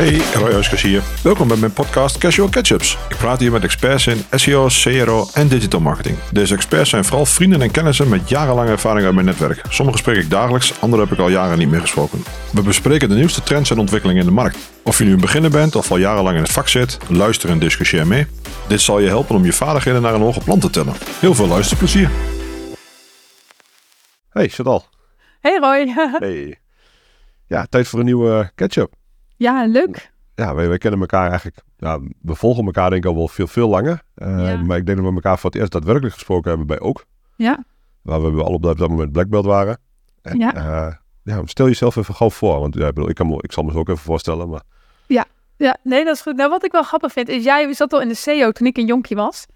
Hey, Roy Huiskes hier. Welkom bij mijn podcast Casual Catch-ups. Ik praat hier met experts in SEO, CRO en digital marketing. Deze experts zijn vooral vrienden en kennissen met jarenlange ervaring uit mijn netwerk. Sommige spreek ik dagelijks, andere heb ik al jaren niet meer gesproken. We bespreken de nieuwste trends en ontwikkelingen in de markt. Of je nu een beginner bent of al jarenlang in het vak zit, luister en discussieer mee. Dit zal je helpen om je vaardigheden naar een hoger plan te tillen. Heel veel luisterplezier. Hey, Chantal. Hey Roy. Hey. Ja, tijd voor een nieuwe catch-up. ja, leuk. Ja, wij, wij kennen elkaar eigenlijk, ja, we volgen elkaar denk ik al wel veel, veel langer. Uh, Ja. Maar ik denk dat we elkaar voor het eerst daadwerkelijk gesproken hebben bij Ook. Ja, Waar we al op dat, moment Black Belt waren. En, Ja. eh, ja, stel jezelf even gauw voor. Want ja, ik, bedoel, ik, kan, me- ik zal me zo ook even voorstellen. Maar ja, nee, dat is goed. Nou, wat ik wel grappig vind, is jij zat al in de CEO toen ik een jonkje was.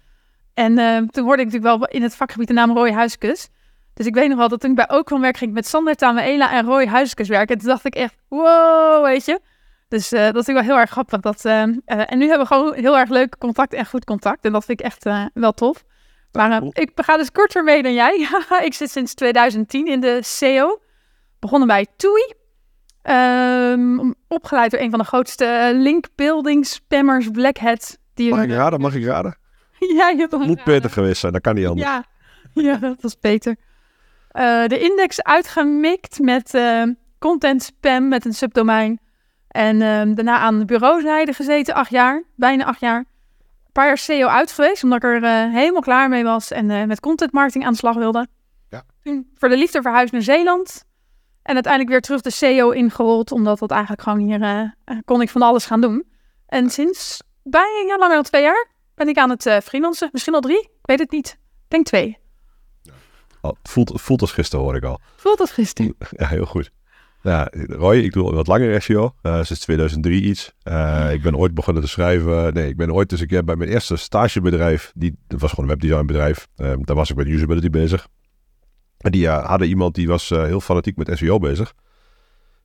En eh, toen hoorde ik natuurlijk wel in het vakgebied de naam Roy Huiskes. Dus ik weet nog wel dat toen ik bij Ook van werk ging ik met Sander Tamaela en Roy Huiskes werken. En toen dacht ik echt, wow, weet je. Dus eh, dat is wel heel erg grappig. Dat, eh, eh, en nu hebben we gewoon heel erg leuk contact en goed contact. En dat vind ik echt wel tof. Maar ik ga dus korter mee dan jij. ik zit sinds 2010 in de SEO. Begonnen bij TUI. Ehm, opgeleid door een van de grootste linkbuilding spammers, Black Hat. Die mag ik raden? Mag ik raden? Ja, je hebt Moet. Peter geweest zijn, dat kan niet anders. Ja, ja dat was beter. Eh, de index uitgemikt met eh, content spam met een subdomein. En ehm, daarna aan de bureauzijde gezeten, acht jaar, bijna acht jaar. Een paar jaar SEO uit geweest, omdat ik er eh, helemaal klaar mee was en met content marketing aan de slag wilde. Ja. Toen voor de liefde verhuisd naar Zeeland. En uiteindelijk weer terug de SEO ingerold, omdat dat eigenlijk gewoon hier kon ik van alles gaan doen. En sinds bijna langer dan twee jaar ben ik aan het freelancen. Misschien al drie, ik weet het niet. Ik denk twee. Voelt, voelt als gisteren hoor ik al. Voelt dat gisteren? Ja, heel goed. Ja, Roy, ik doe al wat langer SEO, eh, sinds 2003 iets. Eh, ik ben ooit begonnen te schrijven. Nee, ik ben ooit een keer bij mijn eerste stagebedrijf. Die, dat was gewoon een webdesignbedrijf. Eh, daar was ik met usability bezig. En die eh, hadden iemand die was heel fanatiek met SEO bezig.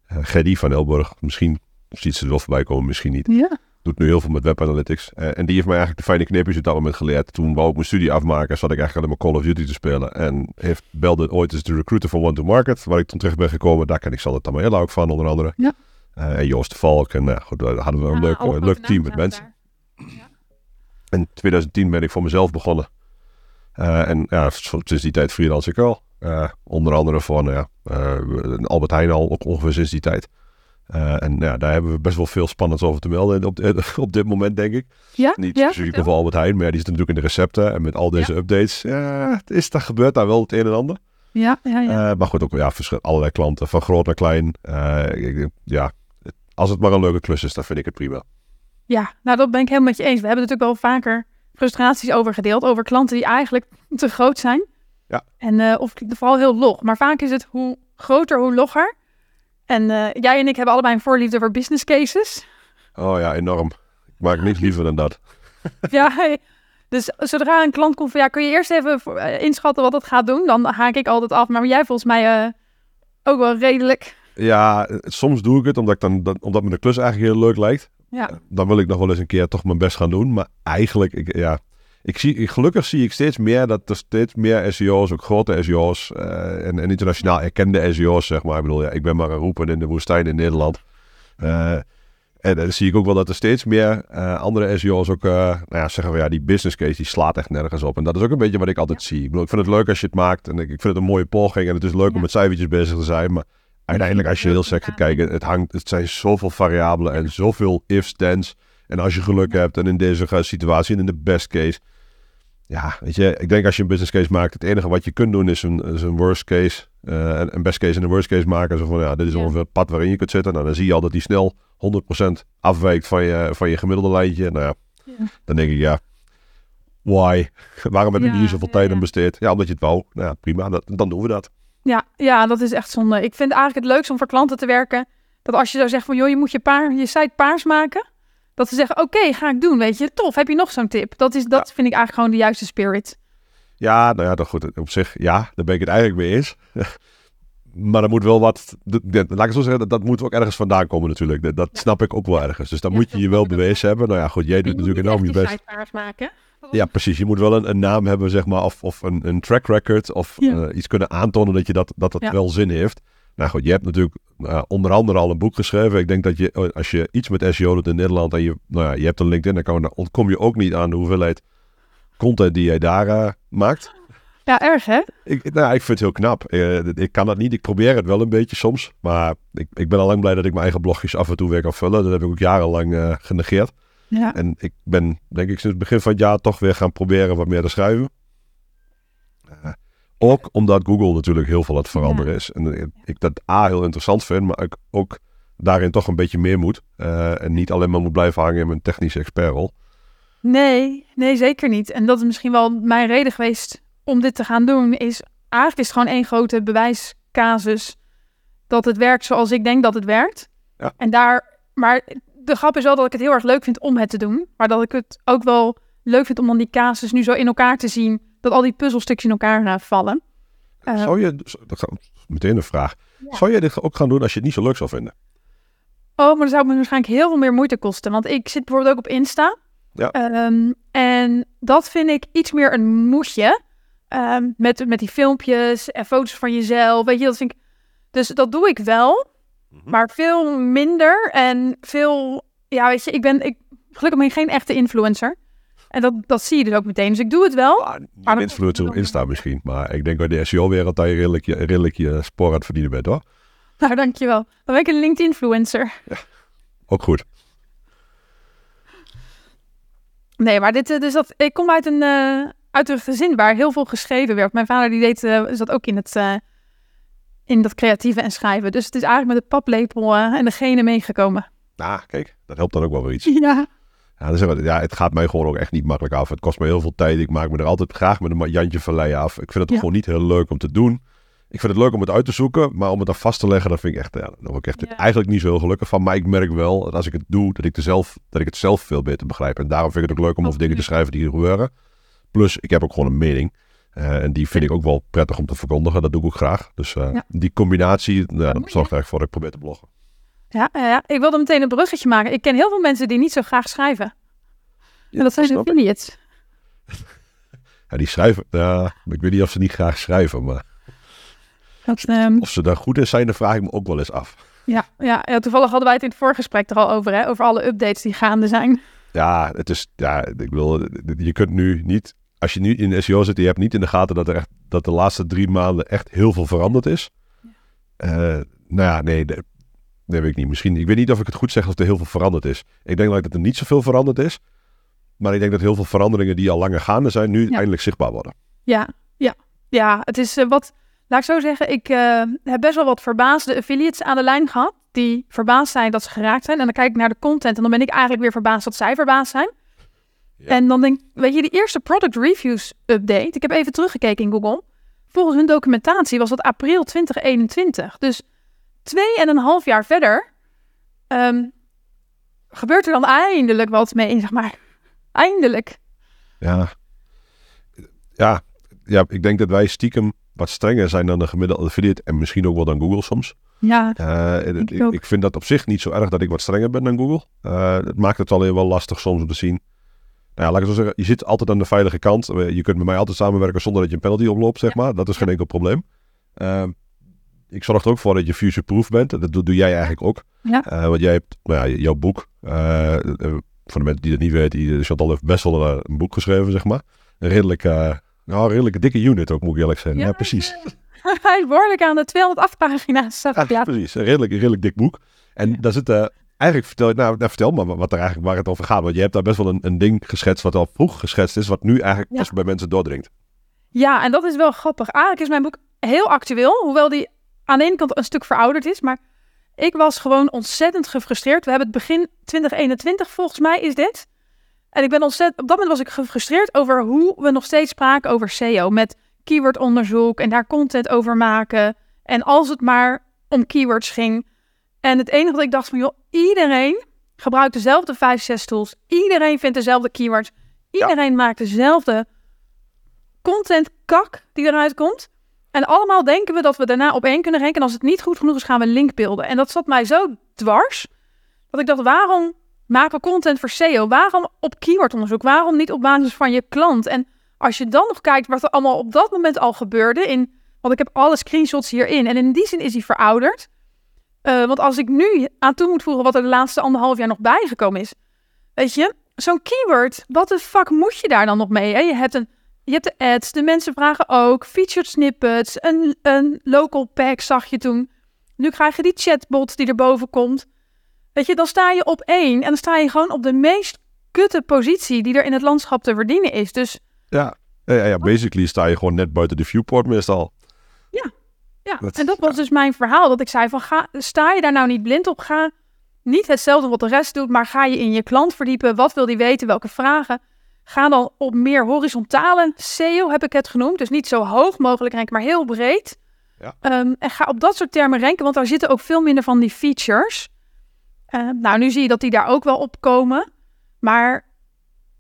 Gerdy van Elburg. Misschien ziet ze er wel voorbij komen, misschien niet. Ja. Doet nu heel veel met web analytics. Eh, en die heeft mij eigenlijk de fijne kneepjes op dat moment geleerd. Toen wou ik mijn studie afmaken, zat ik eigenlijk alleen maar Call of Duty te spelen. En heeft belde ooit eens de recruiter van One to Market, waar ik toen terecht ben gekomen. Daar ken ik Sander Tamaella ook van, onder andere. Ja. Eh, en Joost de Valk. En nou, goed, daar hadden we een leuk, eh, leuk team met mensen. In 2010 ben ik voor mezelf begonnen. En ja, sinds die tijd freelance ik al. Onder andere voor ja, eh, Albert Heijn al ook ongeveer sinds die tijd. Eh, en ja, daar hebben we best wel veel spannends over te melden op, di- op dit moment, denk ik. Ja, Niet ja, specifiek over Albert Heijn, maar ja, die zit natuurlijk in de recepten. En met al deze updates, ja, het is, daar gebeurt daar wel het een en ander. Ja, ja, ja. Eh, maar goed, ook ja, allerlei klanten, van groot naar klein. Eh, ik ja, als het maar een leuke klus is, dan vind ik het prima. ja, nou dat ben ik helemaal met je eens. We hebben natuurlijk wel vaker frustraties over gedeeld. Over klanten die eigenlijk te groot zijn. Ja. En eh, of vooral heel log. Maar vaak is het hoe groter, hoe logger. En eh, jij en ik hebben allebei een voorliefde voor business cases. Oh ja, enorm. Ik maak niks liever dan dat. ja, hey. dus zodra een klant komt van ja, kun je eerst even eh, inschatten wat het gaat doen. Dan haak ik altijd af. Maar jij volgens mij eh, ook wel redelijk. Ja, soms doe ik het omdat, ik dan, dan, omdat me de klus eigenlijk heel leuk lijkt. Ja, Dan wil ik nog wel eens een keer toch mijn best gaan doen. Maar eigenlijk, ik, ja, ik zie, gelukkig zie ik steeds meer dat er steeds meer SEO's, ook grote SEO's eh, en, en internationaal erkende SEO's, zeg maar. Ik bedoel, ja, ik ben maar een roepen in de woestijn in Nederland. Eh, en dan zie ik ook wel dat er steeds meer eh, andere SEO's ook nou ja, zeggen van ja, die business case die slaat echt nergens op. En dat is ook een beetje wat ik altijd zie. Ik bedoel, ik vind het leuk als je het maakt en ik, ik vind het een mooie poging en het is leuk Ja. om met cijfertjes bezig te zijn. Maar uiteindelijk als je heel sec gaat kijken, het, hangt, het zijn zoveel variabelen en zoveel ifs, thens. En als je geluk hebt en in deze situatie en in de best case. Ja, weet je, ik denk als je een business case maakt, het enige wat je kunt doen is een, is een worst case, eh, een, best case en een worst case maken. Zo van, ja, dit is ongeveer het pad waarin je kunt zitten. Nou, dan zie je al dat die snel 100% afwijkt van je, van je gemiddelde lijntje. Nou ja, Ja. dan denk ik, ja, why? Waarom heb ik Ja, hier zoveel ja, tijd aan besteed? Ja, omdat je het wou. Nou ja, prima, dat, dan doen we dat. Ja, ja, dat is echt zonde. Ik vind eigenlijk het leukst om voor klanten te werken. Dat als je zou zeggen van, joh, je moet je, paar, je site paars maken. Dat ze zeggen, oké, ga ik doen, weet je. Tof, heb je nog zo'n tip? Dat, is, dat vind ik eigenlijk gewoon de juiste spirit. Ja, nou ja, dat goed. Op zich, ja, daar ben ik het eigenlijk mee eens. maar er moet wel wat, dat- dat- laat ik het zo zeggen, dat, dat moet ook ergens vandaan komen natuurlijk. Dat, dat snap ik ook wel ergens. Dus dan Ja, moet je dat je wel bewezen hebben. Nou ja, goed, jij doet Je natuurlijk enorm je best. maken. Ja, precies. Je moet wel een, een naam hebben, zeg maar, of, of een, een track record, of Ja. eh, iets kunnen aantonen dat je dat, dat Ja. wel zin heeft. Nou goed, je hebt natuurlijk eh, onder andere al een boek geschreven. Ik denk dat je, eh, als je iets met SEO doet in Nederland en je, nou ja, je hebt een LinkedIn dan ontkom je ook niet aan de hoeveelheid content die jij daar eh, maakt. Ja, erg hè? Ik, nou, ik vind het heel knap. Eh, ik kan dat niet. Ik probeer het wel een beetje soms. Maar ik, ik ben al lang blij dat ik mijn eigen blogjes af en toe weer kan vullen. Dat heb ik ook jarenlang genegeerd. Ja. En ik ben, denk ik, sinds het begin van het jaar toch weer gaan proberen wat meer te schrijven. Ook omdat Google natuurlijk heel veel aan het veranderen is. En ik, ik dat A heel interessant vind, maar ik ook daarin toch een beetje meer moet. Eh, en niet alleen maar moet blijven hangen in mijn technische expertrol. Nee, nee, zeker niet. En dat is misschien wel mijn reden geweest om dit te gaan doen. Is eigenlijk is het gewoon één grote bewijscasus dat het werkt zoals ik denk dat het werkt. Ja. En daar, maar de grap is wel dat ik het heel erg leuk vind om het te doen. Maar dat ik het ook wel leuk vind om dan die casus nu zo in elkaar te zien. Dat al die puzzelstukjes in elkaar eh, vallen. Eh, zou je, dat gaat meteen een vraag. Ja. Zou je dit ook gaan doen als je het niet zo leuk zou vinden? Oh, maar dat zou me waarschijnlijk heel veel meer moeite kosten. Want ik zit bijvoorbeeld ook op Insta. Ja. Ehm, en dat vind ik iets meer een moedje. Ehm, met, met die filmpjes en foto's van jezelf. Weet je, dat vind ik. Dus dat doe ik wel. Mhm. Maar veel minder. En veel. Ja, weet je, ik ben. Ik, gelukkig ben ik geen echte influencer. En dat, dat zie je dus ook meteen. Dus ik doe het wel. Ah, dat- influencer op Insta misschien. Maar ik denk bij de SEO-wereld dat je redelijk je, redelijk je spoor aan het verdienen bent hoor. Nou, dankjewel. Dan ben ik een LinkedIn-influencer. Ook goed. Nee, maar dit, eh, dus dat, ik kom uit een, eh, uit een gezin waar heel veel geschreven werd. Mijn vader die deed, eh, zat ook in, het, eh, in dat creatieve en schrijven. Dus het is eigenlijk met de paplepel eh, en de genen meegekomen. Nou, kijk, dat helpt dan ook wel weer iets. Ja. Ja, wel- ja, het gaat mij gewoon ook echt niet makkelijk af. Het kost me heel veel tijd. Ik maak me er altijd graag met een Jantje Vallei af. Ik vind het Ja. gewoon niet heel leuk om te doen. Ik vind het leuk om het uit te zoeken, maar om het dan vast te leggen, dat vind ik echt, ja, daar word ik echt Ja. eigenlijk niet zo heel gelukkig van. Maar ik merk wel dat als ik het doe, dat ik, er zelf, dat ik het zelf veel beter begrijp. En daarom vind ik het ook leuk om over dingen te schrijven die hier gebeuren. Plus, ik heb ook gewoon een mening. Eh, en die vind ik ook wel prettig om te verkondigen. Dat doe ik ook graag. Dus eh, die combinatie, nou, moet dat zorgt er eigenlijk voor dat ik probeer te bloggen. Ja, ja, ik wilde meteen een bruggetje maken. Ik ken heel veel mensen die niet zo graag schrijven. en dat zijn de affiliates. Ja, die schrijven, ja, ik weet niet of ze niet graag schrijven, maar Dat, ehm, of ze daar goed in zijn, dan vraag ik me ook wel eens af. ja, ja, ja, toevallig hadden wij het in het voorgesprek er al over, hè, over alle updates die gaande zijn. Ja, het is, ja, ik bedoel, je kunt nu niet, als je nu in de SEO zit, je hebt niet in de gaten dat er echt, dat de laatste drie maanden echt heel veel veranderd is. Eh, nou ja, nee, de- nee, weet ik niet. Misschien, ik weet niet of ik het goed zeg of er heel veel veranderd is. Ik denk dat er niet zoveel veranderd is, maar ik denk dat heel veel veranderingen die al langer gaande zijn, nu Ja. eindelijk zichtbaar worden. Ja, ja, ja. Het is eh, wat, laat ik zo zeggen, ik eh, heb best wel wat verbaasde affiliates aan de lijn gehad. Die verbaasd zijn dat ze geraakt zijn. En dan kijk ik naar de content en dan ben ik eigenlijk weer verbaasd dat zij verbaasd zijn. Ja. En dan denk ik, weet je, die eerste product reviews update. Ik heb even teruggekeken in Google. Volgens hun documentatie was dat april 2021. Dus twee en een half jaar verder ehm, gebeurt er dan eindelijk wat mee, zeg maar. Eindelijk. Ja. Ja, ja, ik denk dat wij stiekem wat strenger zijn dan de gemiddelde affiliate en misschien ook wel dan Google soms. Ja, Denk ik ik, vind dat op zich niet zo erg dat ik wat strenger ben dan Google. Eh, het maakt het alleen wel lastig soms om te zien. Nou ja, laat ik zo zeggen, je zit altijd aan de veilige kant. Eh, Je kunt met mij altijd samenwerken zonder dat je een penalty oploopt, zeg maar. Dat is geen enkel probleem. Eh, ik zorg er ook voor dat je future-proof bent. Dat doe, doe jij eigenlijk ook. Ja. Eh, want jij hebt, nou ja, jouw boek. eh, voor de mensen die dat niet weten, die, Chantal heeft best wel een, een boek geschreven, zeg maar. Een redelijk, eh, nou, een redelijke dikke unit ook, moet ik eerlijk zeggen. Ja, precies. Hij is behoorlijk aan de 208 pagina's. Ja, Ja, precies. Een redelijk, redelijk dik boek. En daar zit, eh, eigenlijk vertel, nou, nou, vertel maar wat er eigenlijk, waar het over gaat. Want je hebt daar best wel een, een ding geschetst wat al vroeg geschetst is, wat nu eigenlijk pas bij mensen doordringt. ja, en dat is wel grappig. Eigenlijk is mijn boek heel actueel, hoewel die aan de ene kant een stuk verouderd is. Maar ik was gewoon ontzettend gefrustreerd. We hebben het begin 2021, volgens mij is dit. En ik ben ontzettend, op dat moment was ik gefrustreerd over hoe we nog steeds spraken over SEO. Met keywordonderzoek en daar content over maken. En als het maar om keywords ging. En het enige wat ik dacht van, joh, iedereen gebruikt dezelfde 5, 6 tools. Iedereen vindt dezelfde keywords. Iedereen maakt dezelfde content kak die eruit komt. En allemaal denken we dat we daarna op één kunnen rekenen. En als het niet goed genoeg is, gaan we linkbeelden. En dat zat mij zo dwars. Dat ik dacht, waarom maken content voor SEO. Waarom op keywordonderzoek? Waarom niet op basis van je klant? En als je dan nog kijkt wat er allemaal op dat moment al gebeurde, in, want ik heb alle screenshots hierin. En in die zin is hij verouderd. Uh, want als ik nu aan toe moet voegen wat er de laatste anderhalf jaar nog bijgekomen is. Weet je, zo'n keyword, wat de fuck moet je daar dan nog mee? Hè? Je, hebt een, je hebt de ads, de mensen vragen ook, featured snippets, een, een local pack zag je toen. Nu krijg je die chatbot die erboven komt. Weet je, dan sta je op één en dan sta je gewoon op de meest kutte positie die er in het landschap te verdienen is. Dus ja, ja, ja basically sta je gewoon net buiten de viewport meestal. Ja, ja. en dat was dus mijn verhaal. Dat ik zei van, ga, sta je daar nou niet blind op? Ga niet hetzelfde wat de rest doet, maar ga je in je klant verdiepen. Wat wil die weten? Welke vragen? Ga dan op meer horizontale SEO, heb ik het genoemd. Dus niet zo hoog mogelijk ranken, maar heel breed. Ja. Ehm, en ga op dat soort termen ranken, want daar zitten ook veel minder van die features. Uh, nou, nu zie je dat die daar ook wel op komen. Maar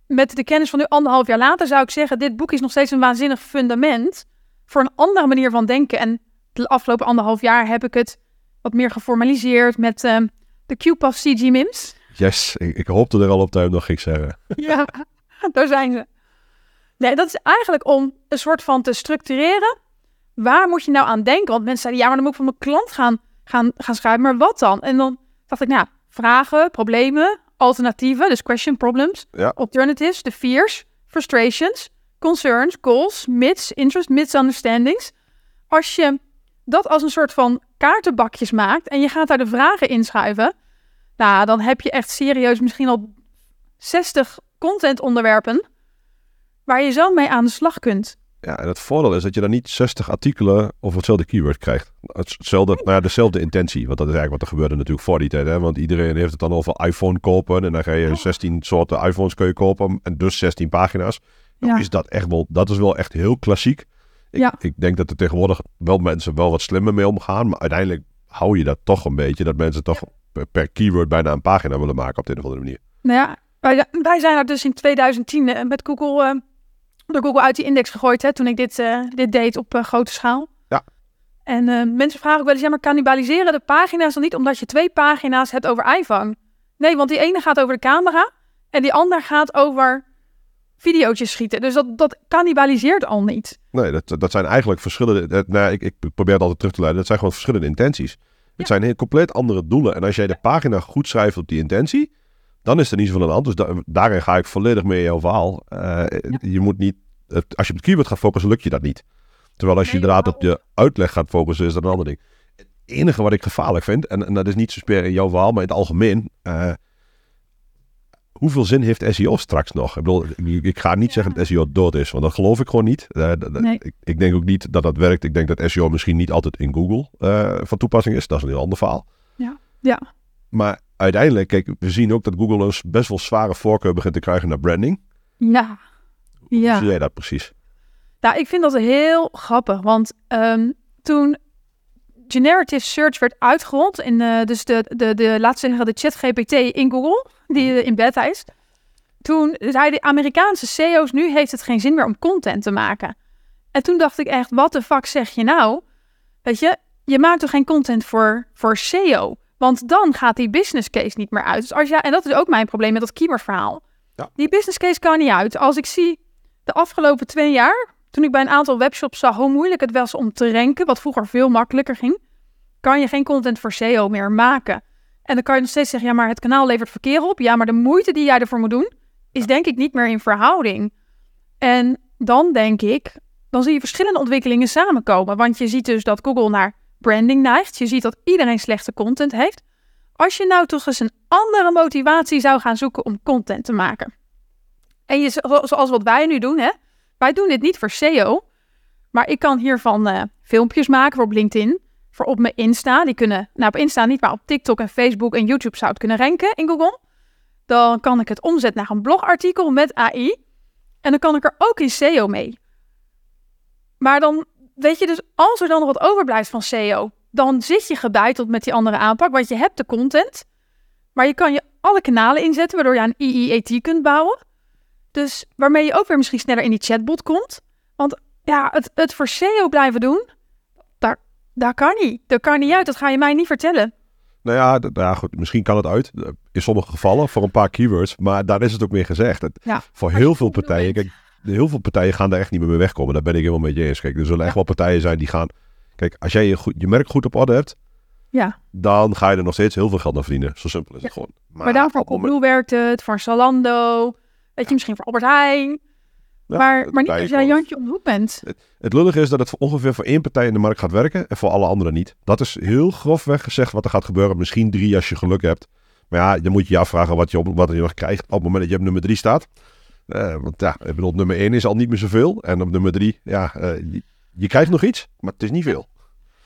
met de kennis van nu anderhalf jaar later zou ik zeggen, dit boek is nog steeds een waanzinnig fundament voor een andere manier van denken. En de afgelopen anderhalf jaar heb ik het wat meer geformaliseerd met uh, de QPAF CG MIMS. Yes, ik, ik hoopte er al op dat nog ging zeggen. ja, daar zijn ze. Nee, dat is eigenlijk om een soort van te structureren. Waar moet je nou aan denken? Want mensen zeiden, ja, maar dan moet ik van mijn klant gaan, gaan, gaan schrijven. Maar wat dan? En dan dacht ik, nou, vragen, problemen, alternatieven, dus question problems, ja. alternatives, de fears, frustrations, concerns, goals, myths, interest, misunderstandings. Als je dat als een soort van kaartenbakjes maakt en je gaat daar de vragen inschuiven, nou, dan heb je echt serieus misschien al 60 contentonderwerpen waar je zo mee aan de slag kunt. Ja, en het voordeel is dat je dan niet 60 artikelen over hetzelfde keyword krijgt. Hetzelfde, nou ja, dezelfde intentie. Want dat is eigenlijk wat er gebeurde natuurlijk voor die tijd. Hè? Want iedereen heeft het dan over iPhone kopen. En dan ga je 16 soorten iPhones kun je kopen. En dus 16 pagina's. Nou, ja. is dat echt wel, dat is wel echt heel klassiek. Ik, ja. ik denk dat er tegenwoordig wel mensen wel wat slimmer mee omgaan. Maar uiteindelijk hou je dat toch een beetje. Dat mensen toch per, keyword bijna een pagina willen maken op de een of andere manier. Nou ja, wij, wij zijn er dus in 2010 eh, met Google... Uh door Google uit die index gegooid hè, toen ik dit, uh, dit deed op grote schaal. Ja. En mensen vragen ook wel eens, ja, maar cannibaliseren de pagina's dan niet omdat je twee pagina's hebt over iPhone? Nee, want die ene gaat over de camera en die ander gaat over video's schieten. Dus dat, dat cannibaliseert al niet. Nee, dat, dat zijn eigenlijk verschillende... Nou, ik, ik probeer het altijd terug te leiden. Dat zijn gewoon verschillende intenties. Het zijn heel compleet andere doelen. En als jij de pagina goed schrijft op die intentie dan is er niet zoveel aan de hand. Dus daarin ga ik volledig mee in jouw verhaal. Uh, Je moet niet, als je op het keyword gaat focussen, lukt je dat niet. Terwijl als je inderdaad op je uitleg gaat focussen, is dat een ander ding. Het enige wat ik gevaarlijk vind, en, en dat is niet zozeer in jouw verhaal, maar in het algemeen. Uh, hoeveel zin heeft SEO straks nog? Ik bedoel, ik, ga niet zeggen dat SEO dood is, want dat geloof ik gewoon niet. Uh, nee. ik, ik, denk ook niet dat dat werkt. Ik denk dat SEO misschien niet altijd in Google van toepassing is. Dat is een heel ander verhaal. Ja, ja. Maar uiteindelijk, kijk, we zien ook dat Google een best wel zware voorkeur begint te krijgen naar branding. Ja. ja. Hoe zie jij dat precies? Nou, ik vind dat heel grappig, want um, toen generative search werd uitgerold, in, uh, dus de, de, de, laten zeggen, de chat GPT in Google, die uh, in beta is, toen zeiden de Amerikaanse CEO's, nu heeft het geen zin meer om content te maken. En toen dacht ik echt, wat de fuck zeg je nou? Weet je, je maakt toch geen content voor, voor SEO? Want dan gaat die business case niet meer uit. Dus als jij, en dat is ook mijn probleem met dat keywordverhaal. Ja. Die business case kan niet uit. Als ik zie de afgelopen twee jaar, toen ik bij een aantal webshops zag hoe moeilijk het was om te ranken, wat vroeger veel makkelijker ging, kan je geen content voor SEO meer maken. En dan kan je nog steeds zeggen, ja, maar het kanaal levert verkeer op. Ja, maar de moeite die jij ervoor moet doen, is denk ik niet meer in verhouding. En dan denk ik, dan zie je verschillende ontwikkelingen samenkomen. Want je ziet dus dat Google naar branding neigt. Je ziet dat iedereen slechte content heeft. Als je nou toch eens een andere motivatie zou gaan zoeken om content te maken. En je, zoals wat wij nu doen, hè? wij doen dit niet voor SEO. Maar ik kan hiervan uh, filmpjes maken voor op LinkedIn. Voor op mijn Insta. Die kunnen, nou op Insta niet, maar op TikTok en Facebook en YouTube zou het kunnen ranken in Google. Dan kan ik het omzetten naar een blogartikel met AI. En dan kan ik er ook in SEO mee. Maar dan weet je, dus als er dan nog wat overblijft van SEO, dan zit je gebeiteld met die andere aanpak, want je hebt de content, maar je kan je alle kanalen inzetten, waardoor je een IEAT kunt bouwen. Dus waarmee je ook weer misschien sneller in die chatbot komt. Want ja, het, het voor SEO blijven doen, daar, daar kan niet. Dat kan niet uit, dat ga je mij niet vertellen. Nou ja, ja goed, misschien kan het uit. in sommige gevallen voor een paar keywords, maar daar is het ook meer gezegd. Het- Ja, voor heel veel partijen, kijk, heel veel partijen gaan daar echt niet meer mee wegkomen. Daar ben ik helemaal met je eens. Kijk, er zullen echt wel partijen zijn die gaan. Kijk, als jij je, goed, je merk goed op orde hebt, Ja, dan ga je er nog steeds heel veel geld aan verdienen. Zo simpel is het gewoon. maar, daarvoor op het Coolblue werkt het, voor Zalando, weet je, misschien voor Albert Heijn. Ja, maar, maar niet als jij. Jantje om de hoek bent. Het lullige is dat het voor ongeveer voor één partij in de markt gaat werken en voor alle anderen niet. Dat is heel grofweg gezegd wat er gaat gebeuren. Misschien drie als je geluk hebt. Maar ja, dan moet je je afvragen wat je, op, wat je nog krijgt op het moment dat je op nummer drie staat. Eh, want ja, ik bedoel, nummer één is al niet meer zoveel. En op nummer drie, ja, eh, je, krijgt nog iets, maar het is niet veel.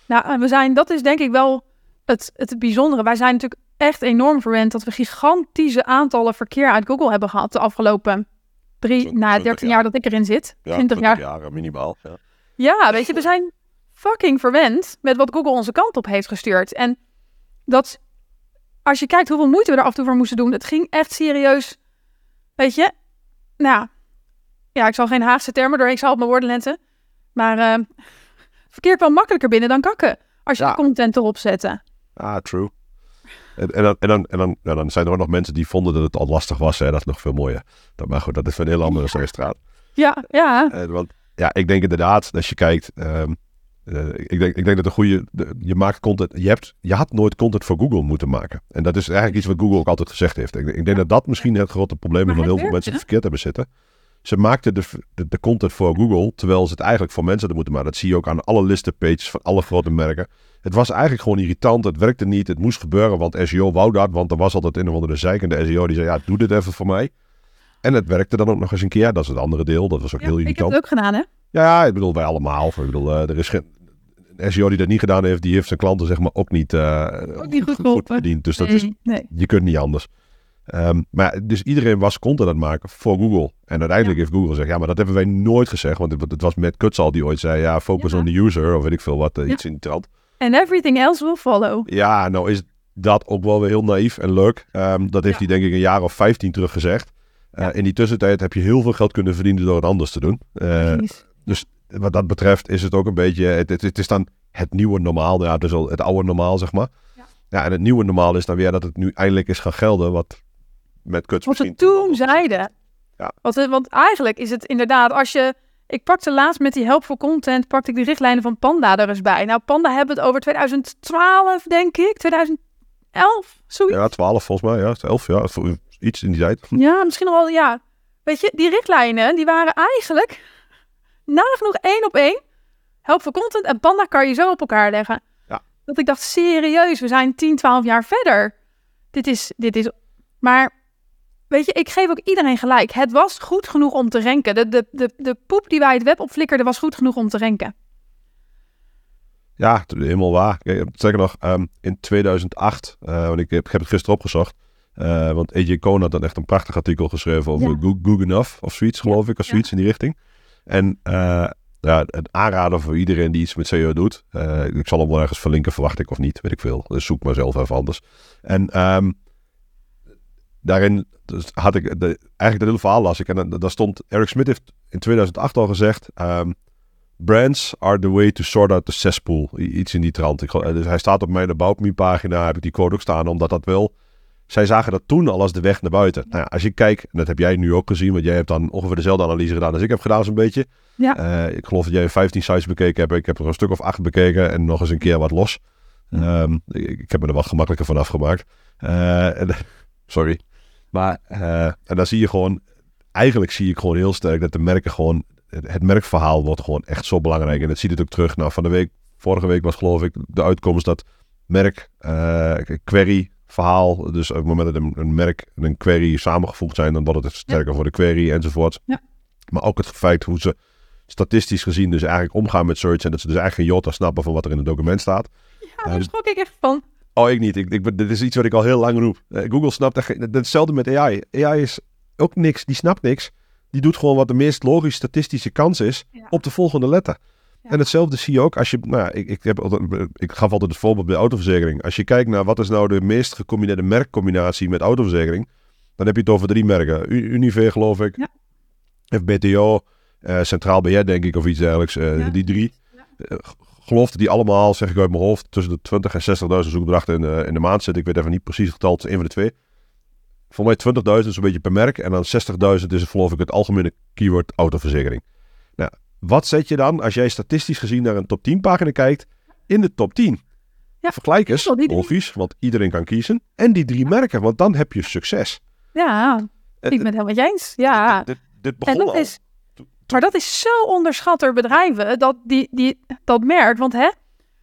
Nou, we zijn, dat is denk ik wel het, het bijzondere. Wij zijn natuurlijk echt enorm verwend dat we gigantische aantallen verkeer uit Google hebben gehad de afgelopen drie, 20 na 13 jaar jaar. dat ik erin zit. Ja, 20 jaar. jaar minimaal. Ja. Ja, weet je, we zijn fucking verwend met wat Google onze kant op heeft gestuurd. En dat, als je kijkt hoeveel moeite we er af en toe voor moesten doen, het ging echt serieus. Weet je, nou, ja, ik zal geen Haagse termen door, ik zal op mijn woorden letten. Maar eh, verkeer kwam makkelijker binnen dan kakken. Als je Ja. content erop zette. Ah, true. En, en, dan, en, dan, en dan, ja, dan zijn er ook nog mensen die vonden dat het al lastig was. Hè. Dat is nog veel mooier. Dat, maar goed, dat is een heel andere straat. Ja, ja. Want ja, ik denk inderdaad, als je kijkt, ehm, eh, ik, denk, ik denk dat een goede, de- je maakt content, je, hebt, je had nooit content voor Google moeten maken. En dat is eigenlijk iets wat Google ook altijd gezegd heeft. Ik, ik denk dat dat misschien het grote probleem is van heel veel mensen het verkeerd hebben zitten. Ze maakten de, de, de content voor Google, terwijl ze het eigenlijk voor mensen hadden moeten maken. Dat zie je ook aan alle listenpages van alle grote merken. Het was eigenlijk gewoon irritant, het werkte niet, het moest gebeuren, want SEO wou dat, want er was altijd een of andere zeikende SEO die zei, ja, doe dit even voor mij. En het werkte dan ook nog eens een keer, dat is het andere deel, dat was ook Ja, heel ik heb irritant. het ook gedaan, hè? Ja, ik bedoel, wij allemaal. Ik bedoel, eh, er is geen... Een SEO die dat niet gedaan heeft, die heeft zijn klanten zeg maar ook niet, Ook niet goed verdiend. Dus dat is, Nee, je kunt niet anders. Ehm, maar dus iedereen was content aan het maken voor Google. En uiteindelijk heeft Google gezegd, ja, maar dat hebben wij nooit gezegd. Want het, het was Matt Kutzal die ooit zei, ja, focus Ja. on the user, of weet ik veel wat, eh, iets in die trant. And everything else will follow. Ja, nou is dat ook wel weer heel naïef en leuk. Ehm, dat heeft hij denk ik een jaar of 15 terug gezegd. Eh. In die tussentijd heb je heel veel geld kunnen verdienen door het anders te doen. Eh, Precies. Wat dat betreft is het ook een beetje, het, het, het is dan het nieuwe normaal. Ja, is al het oude normaal, zeg maar. Ja. Ja, en het nieuwe normaal is dan weer dat het nu eindelijk is gaan gelden, wat met kuts Wat misschien toen zeiden. Ja. Want, eh, want eigenlijk is het inderdaad, als je... Ik pakte laatst met die helpful content, pakte ik de richtlijnen van Panda er eens bij. Nou, Panda hebben het over 2012, denk ik. 2011, zoiets. Ja, 12 volgens mij, ja, 11, ja, voor- iets in die tijd. Ja, misschien wel, ja. Weet je, die richtlijnen, die waren eigenlijk nagenoeg één op één. Helpful content en Panda kan je zo op elkaar leggen. Ja. Dat ik dacht, serieus, we zijn 10, 12 jaar verder. Dit is, dit is... Maar, weet je, ik geef ook iedereen gelijk. Het was goed genoeg om te renken. De, de, de, de poep die wij het web opflikkerden was goed genoeg om te renken. Ja, helemaal waar. Kijk, Zeker nog, ehm, in 2008, eh, want ik heb, ik heb het gisteren opgezocht. eh, want AJ Cohn had dan echt een prachtig artikel geschreven over Ja. Go- Good Enough of zoiets, geloof ik, of Ja. zoiets in die richting. En eh, ja, een aanrader voor iedereen die iets met SEO doet. Eh, ik zal hem wel ergens verlinken, verwacht ik of niet, weet ik veel. Dus zoek maar zelf even anders. En ehm, daarin dus had ik, eigenlijk de hele verhaal las ik. En daar stond, Eric Smith heeft in 2008 al gezegd... ehm, Brands are the way to sort out the cesspool. Iets in die trant. Ik, geloof- dus hij staat op mijn About Me pagina, heb ik die quote ook staan, omdat dat wel... Zij zagen dat toen al als de weg naar buiten. Nou ja, als je kijkt, en dat heb jij nu ook gezien, want jij hebt dan ongeveer dezelfde analyse gedaan als ik heb gedaan zo'n beetje. Ja. Eh, ik geloof dat jij 15 sites bekeken hebt. Ik heb er een stuk of acht bekeken en nog eens een keer wat los. Ehm, ik, ik heb me er wat gemakkelijker van afgemaakt. Eh, en- sorry. Maar, eh, en dan zie je gewoon, eigenlijk zie ik gewoon heel sterk dat de merken gewoon, het, het merkverhaal wordt gewoon echt zo belangrijk. En dat ziet het ook terug. Nou, van de week, vorige week was geloof ik de uitkomst dat merk, eh, query verhaal. Dus op het moment dat een, een merk en een query samengevoegd zijn, dan wordt het sterker voor de query enzovoort. Ja. Maar ook het feit hoe ze statistisch gezien dus eigenlijk omgaan met search en dat ze dus eigenlijk geen jota snappen van wat er in het document staat. Ja, daar schrok ik echt van. Oh, ik niet. Ik, ik, dit is iets wat ik al heel lang roep. Eh, Google snapt echt Hetzelfde met AI. AI is ook niks. Die snapt niks. Die doet gewoon wat de meest logische statistische kans is Ja. op de volgende letter. Ja. En hetzelfde zie je ook als je... Nou, ja, ik, ik, heb altijd, ik gaf altijd het voorbeeld bij autoverzekering. Als je kijkt naar wat is nou de meest gecombineerde merkcombinatie met autoverzekering, dan heb je het over drie merken. U- Univer geloof ik. Ja. FBTO. eh, Centraal Beheer denk ik of iets dergelijks. Eh, Ja. Die drie. Ja. Eh, geloof die allemaal, zeg ik uit mijn hoofd, tussen de 20 en 60.000 zoekopdrachten in de, in de maand zitten. Ik weet even niet precies het getal, het is een van de twee. Voor mij 20.000 is een beetje per merk. En dan 60.000 is geloof ik het algemene keyword autoverzekering. Nou, wat zet je dan als jij statistisch gezien naar een top 10 pagina kijkt in de top 10? Ja, Vergelijk eens, logisch, want iedereen kan kiezen. En die drie merken, want dan heb je succes. Ja, ik ben het helemaal eens. Ja. Dit, dit begon En dat al. is, maar dat is zo onderschat door bedrijven, dat, die, die, dat merk. Want hè,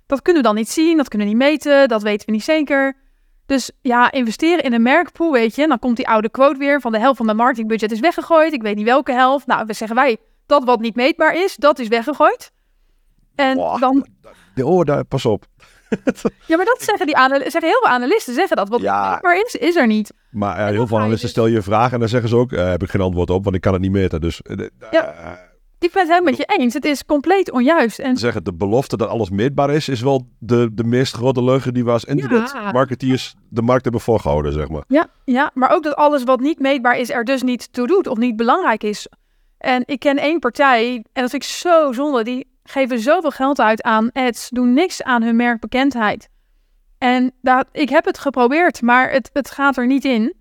dat kunnen we dan niet zien, dat kunnen we niet meten, dat weten we niet zeker. Dus ja, investeren in een merkpool, weet je. En dan komt die oude quote weer van de helft van mijn marketingbudget is weggegooid. Ik weet niet welke helft. Nou, we zeggen wij, dat wat niet meetbaar is, dat is weggegooid. En Wow. dan, Oh, daar, pas op. ja, maar dat zeggen, die anal- zeggen heel veel analisten, zeggen dat. Wat Ja. niet meetbaar is, is er niet. Maar ja, dan heel veel analisten dus- stel je een vraag en dan zeggen ze ook, eh, heb ik geen antwoord op, want ik kan het niet meten. Dus eh, Ja. eh, Ik ben het helemaal met je eens. Het is compleet onjuist. En zeggen de belofte dat alles meetbaar is, is wel de, de meest grote leugen die we als internet Ja. marketeers de markt hebben voorgehouden, zeg maar. Ja, ja, maar ook dat alles wat niet meetbaar is, er dus niet toe doet of niet belangrijk is. En ik ken één partij, en dat vind ik zo zonde, die geven zoveel geld uit aan ads, doen niks aan hun merkbekendheid. En daar, ik heb het geprobeerd, maar het, het gaat er niet in.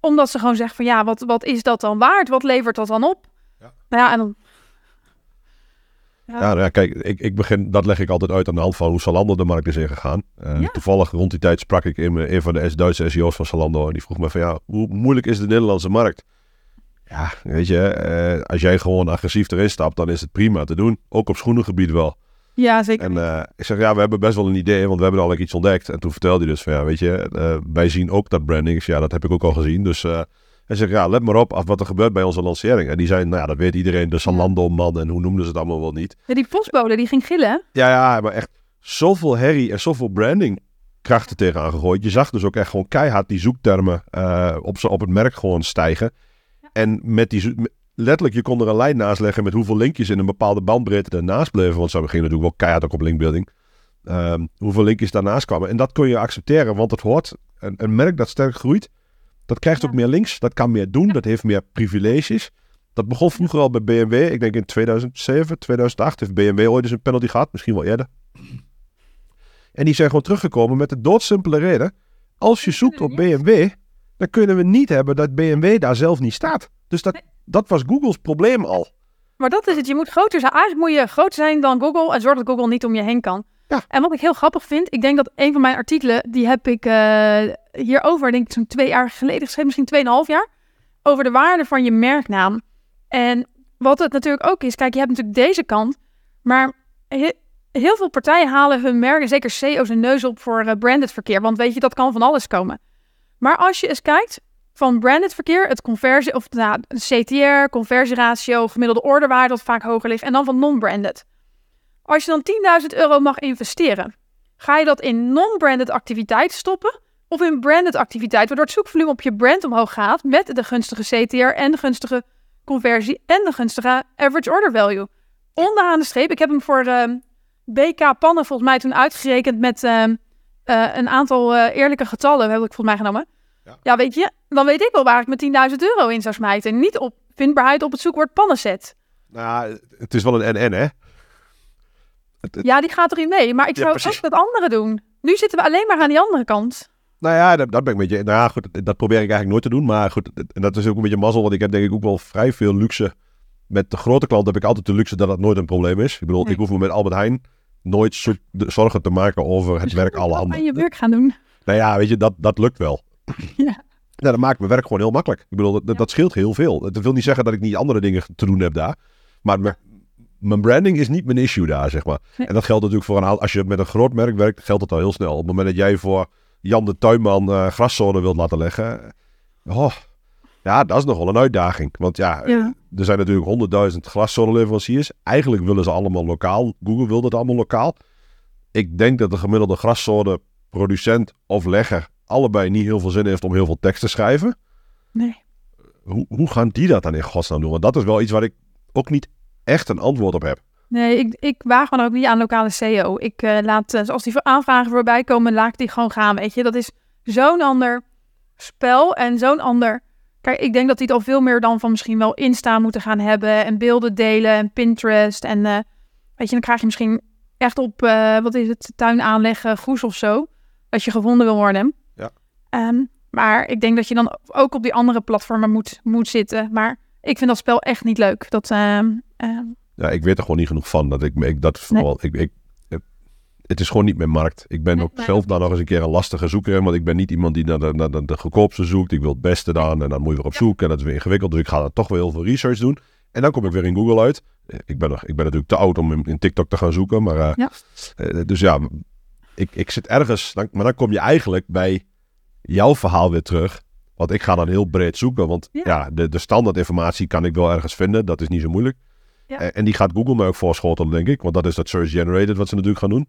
Omdat ze gewoon zeggen van ja, wat, wat is dat dan waard? Wat levert dat dan op? Ja. Nou ja, en dan... Ja. Ja, nou ja, kijk, ik, ik begin, dat leg ik altijd uit aan de hand van hoe Zalando de markt is ingegaan. Eh, Ja. Toevallig rond die tijd sprak ik in een van de Duitse SEO's van Zalando en die vroeg me van ja, hoe moeilijk is de Nederlandse markt? Ja, weet je, eh, als jij gewoon agressief erin stapt, dan is het prima te doen. Ook op schoenengebied wel. ja, zeker. En eh, ik zeg, ja, we hebben best wel een idee, want we hebben al iets ontdekt. En toen vertelde hij dus van, ja, weet je, eh, wij zien ook dat branding. Zeg, ja, dat heb ik ook al gezien. Dus hij zegt, ja, let maar op af wat er gebeurt bij onze lancering. En die zijn, nou ja, dat weet iedereen, de Zalando-man en hoe noemden ze het allemaal wel niet. Ja, die postbode, die ging gillen. Ja, ja, maar echt zoveel herrie en zoveel branding krachten tegenaan gegooid. Je zag dus ook echt gewoon keihard die zoektermen eh, op, op het merk gewoon stijgen. En met die, zo- letterlijk, je kon er een lijn naast leggen met hoeveel linkjes in een bepaalde bandbreedte ernaast bleven. Want ze gingen natuurlijk wel keihard ook op linkbuilding. Ehm, hoeveel linkjes daarnaast kwamen. En dat kun je accepteren, want het hoort. Een, een merk dat sterk groeit, dat krijgt Ja. ook meer links. Dat kan meer doen, dat heeft meer privileges. Dat begon vroeger al bij BMW. Ik denk in 2007, 2008 heeft BMW ooit eens een penalty gehad. Misschien wel eerder. En die zijn gewoon teruggekomen met de doodsimpele reden. Als je zoekt op BMW, dan kunnen we niet hebben dat BMW daar zelf niet staat. Dus dat, dat was Googles probleem al. Maar dat is het. Je moet groter zijn. Eigenlijk moet je groter zijn dan Google en zorg dat Google niet om je heen kan. Ja. En wat ik heel grappig vind, ik denk dat een van mijn artikelen, die heb ik eh, hierover, denk ik zo'n twee jaar geleden geschreven, misschien tweeënhalf jaar, over de waarde van je merknaam. En wat het natuurlijk ook is, kijk, je hebt natuurlijk deze kant, maar he- heel veel partijen halen hun merken, zeker CEO's, een neus op voor eh, branded verkeer. Want weet je, dat kan van alles komen. Maar als je eens kijkt, van branded verkeer, het conversie, of nou, CTR, conversieratio, gemiddelde orderwaarde dat vaak hoger ligt, en dan van non-branded. Als je dan 10.000 euro mag investeren, ga je dat in non-branded activiteit stoppen of in branded activiteit, waardoor het zoekvolume op je brand omhoog gaat met de gunstige CTR en de gunstige conversie en de gunstige average order value. Onderaan de streep, ik heb hem voor ehm, BK Pannen volgens mij toen uitgerekend met ehm, eh, een aantal eh, eerlijke getallen, heb ik volgens mij genomen. Ja. Ja. weet je, dan weet ik wel waar ik mijn 10.000 euro in zou smijten. Niet op vindbaarheid op het zoekwoord pannenset. Nou, het is wel een NN, hè? Het- het- Ja, die gaat erin mee. Maar ik zou ook dat andere doen. Nu zitten we alleen maar aan die andere kant. Nou ja, dat, dat ben ik met je. Nou ja, goed, dat probeer ik eigenlijk nooit te doen. Maar goed, en dat is ook een beetje mazzel. Want ik heb denk ik ook wel vrij veel luxe. Met de grote klant heb ik altijd de luxe dat dat nooit een probleem is. Ik bedoel, Nee. ik hoef me met Albert Heijn nooit zorgen te maken over het werk alle anderen. aan je werk gaan doen. Nou ja, weet je, dat, dat lukt wel. Ja. Nou, dat maakt mijn werk gewoon heel makkelijk. Ik bedoel, dat, Ja. dat scheelt heel veel. Dat wil niet zeggen dat ik niet andere dingen te doen heb daar. Maar mijn, mijn branding is niet mijn issue daar, zeg maar. Nee. En dat geldt natuurlijk voor een. Als je met een groot merk werkt, geldt dat al heel snel. Op het moment dat jij voor Jan de Tuinman eh graszone wilt laten leggen... Oh, ja, dat is nog wel een uitdaging. Want ja, Ja. er zijn natuurlijk honderdduizend glaszoneleveranciers. Eigenlijk willen ze allemaal lokaal. Google wil dat allemaal lokaal. Ik denk dat de gemiddelde glaszone producent of legger allebei niet heel veel zin heeft om heel veel tekst te schrijven. Nee. Hoe, hoe gaan die dat dan in godsnaam doen? Want dat is wel iets waar ik ook niet echt een antwoord op heb. Nee, ik, ik waag gewoon ook niet aan lokale SEO. Ik eh, laat, eh, als die aanvragen voorbij komen, laat ik die gewoon gaan. Weet je, dat is zo'n ander spel en zo'n ander. Kijk, ik denk dat die het al veel meer dan van misschien wel Insta moeten gaan hebben en beelden delen en Pinterest. En eh, weet je, dan krijg je misschien echt op, wat is het, tuin aanleggen, goes of zo. Dat je gevonden wil worden. Ehm, Maar ik denk dat je dan ook op die andere platformen moet, moet zitten. Maar ik vind dat spel echt niet leuk. Dat, ehm, ehm, Ja, ik weet er gewoon niet genoeg van. Dat ik, ik dat Nee. vooral, ik, ik, het- het is gewoon niet mijn markt. Ik ben Nee, ook zelf dan nog eens een keer een lastige zoeker. Want ik ben niet iemand die naar de, naar de, de goedkoopste zoekt. Ik wil het beste dan. En dan moet je weer op zoek. En dat is weer ingewikkeld. Dus ik ga dan toch wel heel veel research doen. En dan kom ik weer in Google uit. Eh, Ik ben, nog, ik ben natuurlijk te oud om in, in TikTok te gaan zoeken. Maar, eh, Ja. eh, dus ja, ik, ik zit ergens. Dan, maar dan kom je eigenlijk bij jouw verhaal weer terug. Want ik ga dan heel breed zoeken. Want Ja. ja, de, de standaard informatie kan ik wel ergens vinden. Dat is niet zo moeilijk. Ja. Eh, En die gaat Google me ook voorschotelen, denk ik. Want dat is dat search generated wat ze natuurlijk gaan doen.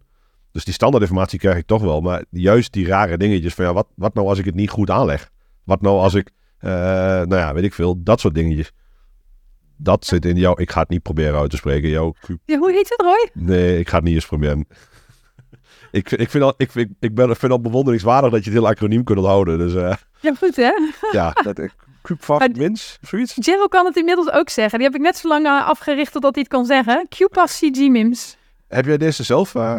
Dus die standaard informatie krijg ik toch wel. Maar juist die rare dingetjes van ja, wat, wat nou als ik het niet goed aanleg? Wat nou als ik, eh, nou ja, weet ik veel, dat soort dingetjes. Dat zit in jou. Ik ga het niet proberen uit te spreken. Jouw, ja, hoe heet het, Roy? nee, ik ga het niet eens proberen. Ik, vind- ik, vind al, ik, vind, ik ben, vind al bewonderingswaardig dat je het heel acroniem kunt onthouden. Dus eh, Ja, goed hè? ja, dat ik. Wins, of zoiets. Jero kan het inmiddels ook zeggen. Die heb ik net zo lang eh, afgericht totdat hij het kon zeggen. QPAS CG Mims. Heb jij deze zelf, eh,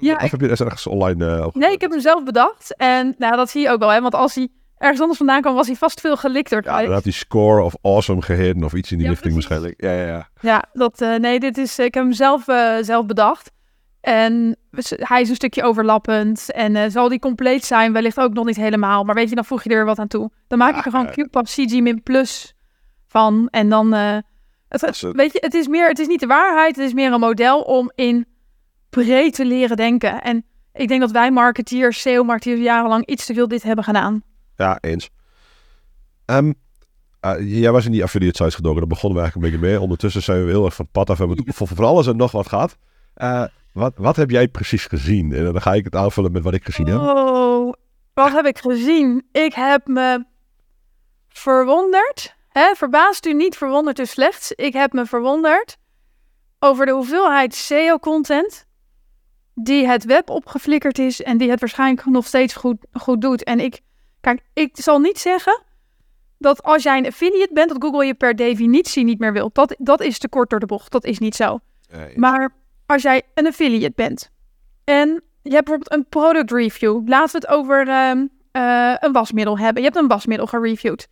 Ja, of ik, heb je deze ergens online eh, op- nee, ik heb hem zelf bedacht. En nou, dat zie je ook wel, hè? Want als hij ergens anders vandaan kwam, was hij vast veel gelikter. Ja, dan had hij score of awesome gehitten of iets in die Ja, richting precies. waarschijnlijk. Ja, ja, ja. Ja, dat, eh, nee, dit is, ik heb hem zelf, eh, zelf bedacht. En hij is een stukje overlappend. En eh, zal die compleet zijn? Wellicht ook nog niet helemaal. Maar weet je, dan voeg je er wat aan toe. Dan maak ik er gewoon eh, QPAP CG Min Plus van. En dan, eh, het, weet je, het is meer, het is niet de waarheid. Het is meer een model om in breed te leren denken. En ik denk dat wij marketeers, SEO-marketeers jarenlang iets te veel dit hebben gedaan. Ja, eens. Ehm, eh, jij was in die affiliate sites gedoken, daar begonnen we eigenlijk een beetje mee. Ondertussen zijn we heel erg van pad af. We hebben het voor, voor alles en nog wat gehad. Eh, wat, wat heb jij precies gezien? En dan ga ik het aanvullen met wat ik gezien heb. Oh, wat heb ik gezien? Ik heb me verwonderd. Hè? Verbaast u niet, verwonderd u slechts. Ik heb me verwonderd over de hoeveelheid SEO-content die het web opgeflikkerd is en die het waarschijnlijk nog steeds goed, goed doet. En ik, kijk, ik zal niet zeggen dat als jij een affiliate bent, dat Google je per definitie niet meer wil. Dat, dat is te kort door de bocht. Dat is niet zo. Maar als jij een affiliate bent en je hebt bijvoorbeeld een product review, laten we het over ehm, eh, een wasmiddel hebben. Je hebt een wasmiddel gereviewd.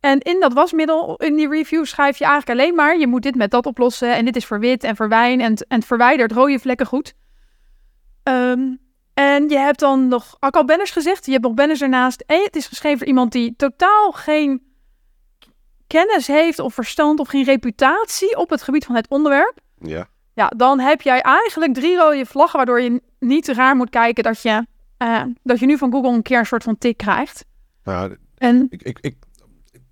En in dat wasmiddel, in die review, schrijf je eigenlijk alleen maar: je moet dit met dat oplossen. En dit is voor wit en voor wijn. En, en het verwijdert rode vlekken goed. Ehm, en je hebt dan nog, ik al banners gezegd, je hebt nog banners ernaast. En het is geschreven voor iemand die totaal geen kennis heeft of verstand of geen reputatie op het gebied van het onderwerp. ja. Ja, dan heb jij eigenlijk drie rode vlaggen, waardoor je niet raar moet kijken dat je, eh, dat je nu van Google een keer een soort van tik krijgt. Nou, ja, En ik, ik, ik,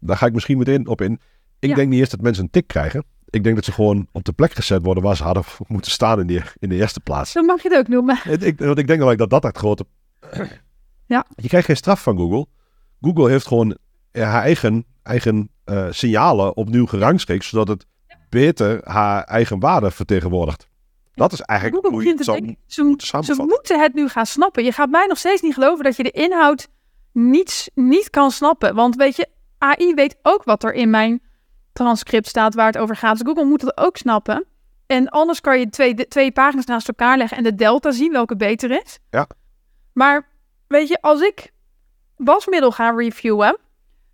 daar ga ik misschien meteen op in. Ik Ja. denk niet eens dat mensen een tik krijgen. Ik denk dat ze gewoon op de plek gezet worden waar ze hadden moeten staan in, die, in de eerste plaats. zo mag je het ook noemen. Ik, want ik denk namelijk dat dat het grote... Ja. Je krijgt geen straf van Google. Google heeft gewoon ja, haar eigen, eigen eh, signalen opnieuw gerangschikt, zodat het beter haar eigen waarde vertegenwoordigt. Dat is eigenlijk hoe je denken, ze, moeten ze samenvatten. moeten het nu gaan snappen. Je gaat mij nog steeds niet geloven dat je de inhoud niet, niet kan snappen. Want weet je, AI weet ook wat er in mijn transcript staat waar het over gaat. Dus Google moet het ook snappen. En anders kan je twee, de, twee pagina's naast elkaar leggen en de delta zien welke beter is. Ja. Maar weet je, als ik wasmiddel ga reviewen,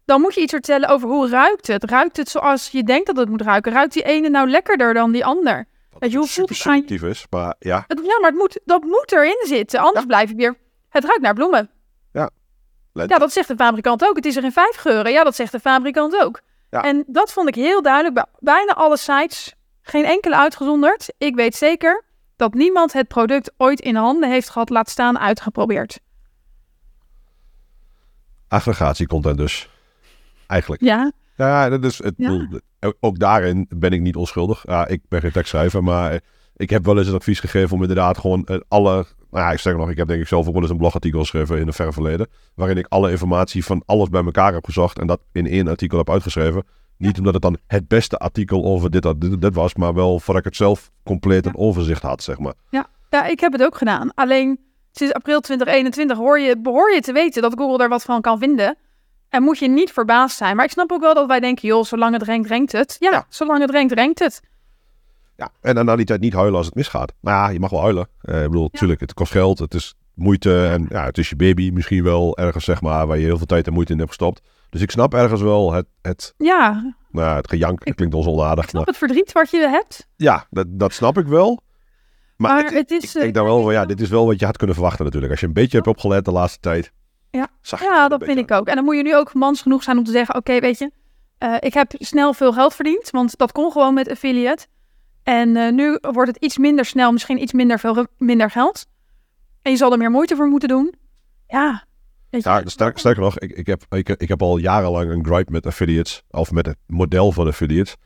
dan moet je iets vertellen over hoe ruikt het. Ruikt het zoals je denkt dat het moet ruiken? Ruikt die ene nou lekkerder dan die ander? Weet je, hoe voelt het aan is, maar ja. Het- ja, maar het moet, dat moet erin zitten. Anders Ja. blijf je weer... Het ruikt naar bloemen. Let- Ja, dat zegt de fabrikant ook. Het is er in vijf geuren. Ja, dat zegt de fabrikant ook. Ja. En dat vond ik heel duidelijk bij bijna alle sites. Geen enkele uitgezonderd. Ik weet zeker dat niemand het product ooit in handen heeft gehad, laat staan uitgeprobeerd. Aggregatiecontent dus. Eigenlijk. Ja, Ja, dat is het. Ja. Ook daarin ben ik niet onschuldig. Ja, ik ben geen tekstschrijver, maar ik heb wel eens het advies gegeven om inderdaad gewoon eh, alle. Nou ja, ik zeg nog, ik heb denk ik zelf ook wel eens een blogartikel geschreven in het verre verleden. Waarin ik alle informatie van alles bij elkaar heb gezocht en dat in één artikel heb uitgeschreven. Niet omdat het dan het beste artikel over dit, dit, dit was, maar wel voordat ik het zelf compleet een overzicht had, zeg maar. ja, ik heb het ook gedaan. Alleen sinds april 2021 hoor je, behoor je te weten dat Google daar wat van kan vinden. En moet je niet verbaasd zijn. Maar ik snap ook wel dat wij denken, joh, zolang het renkt, renkt het. Ja, Ja. zolang het renkt, renkt het. Ja, en dan na die tijd niet huilen als het misgaat. Maar ja, je mag wel huilen. Eh, ik bedoel, natuurlijk, het kost geld. Het is moeite en ja, het is je baby misschien wel ergens, zeg maar, waar je heel veel tijd en moeite in hebt gestopt. Dus ik snap ergens wel het, het, Ja, nou, het gejank, dat klinkt onzondaardig. ik snap Maar het verdriet wat je hebt. ja, dat, dat snap ik wel. Maar, Maar het- het is, ik eh, denk dan wel van, ja, dit is wel wat je had kunnen verwachten natuurlijk. Als je een beetje hebt opgelet de laatste tijd. Ja. zag Ja, dat vind ik ook. En dan moet je nu ook mans genoeg zijn om te zeggen: Oké, weet je, eh, ik heb snel veel geld verdiend, want dat kon gewoon met affiliate. En eh, nu wordt het iets minder snel, misschien iets minder, veel, minder geld. En je zal er meer moeite voor moeten doen. Ja. Weet je, Ja, sterk, sterker nog, ik, ik, heb, ik, ik heb al jarenlang een gripe met affiliates, of met het model van affiliates.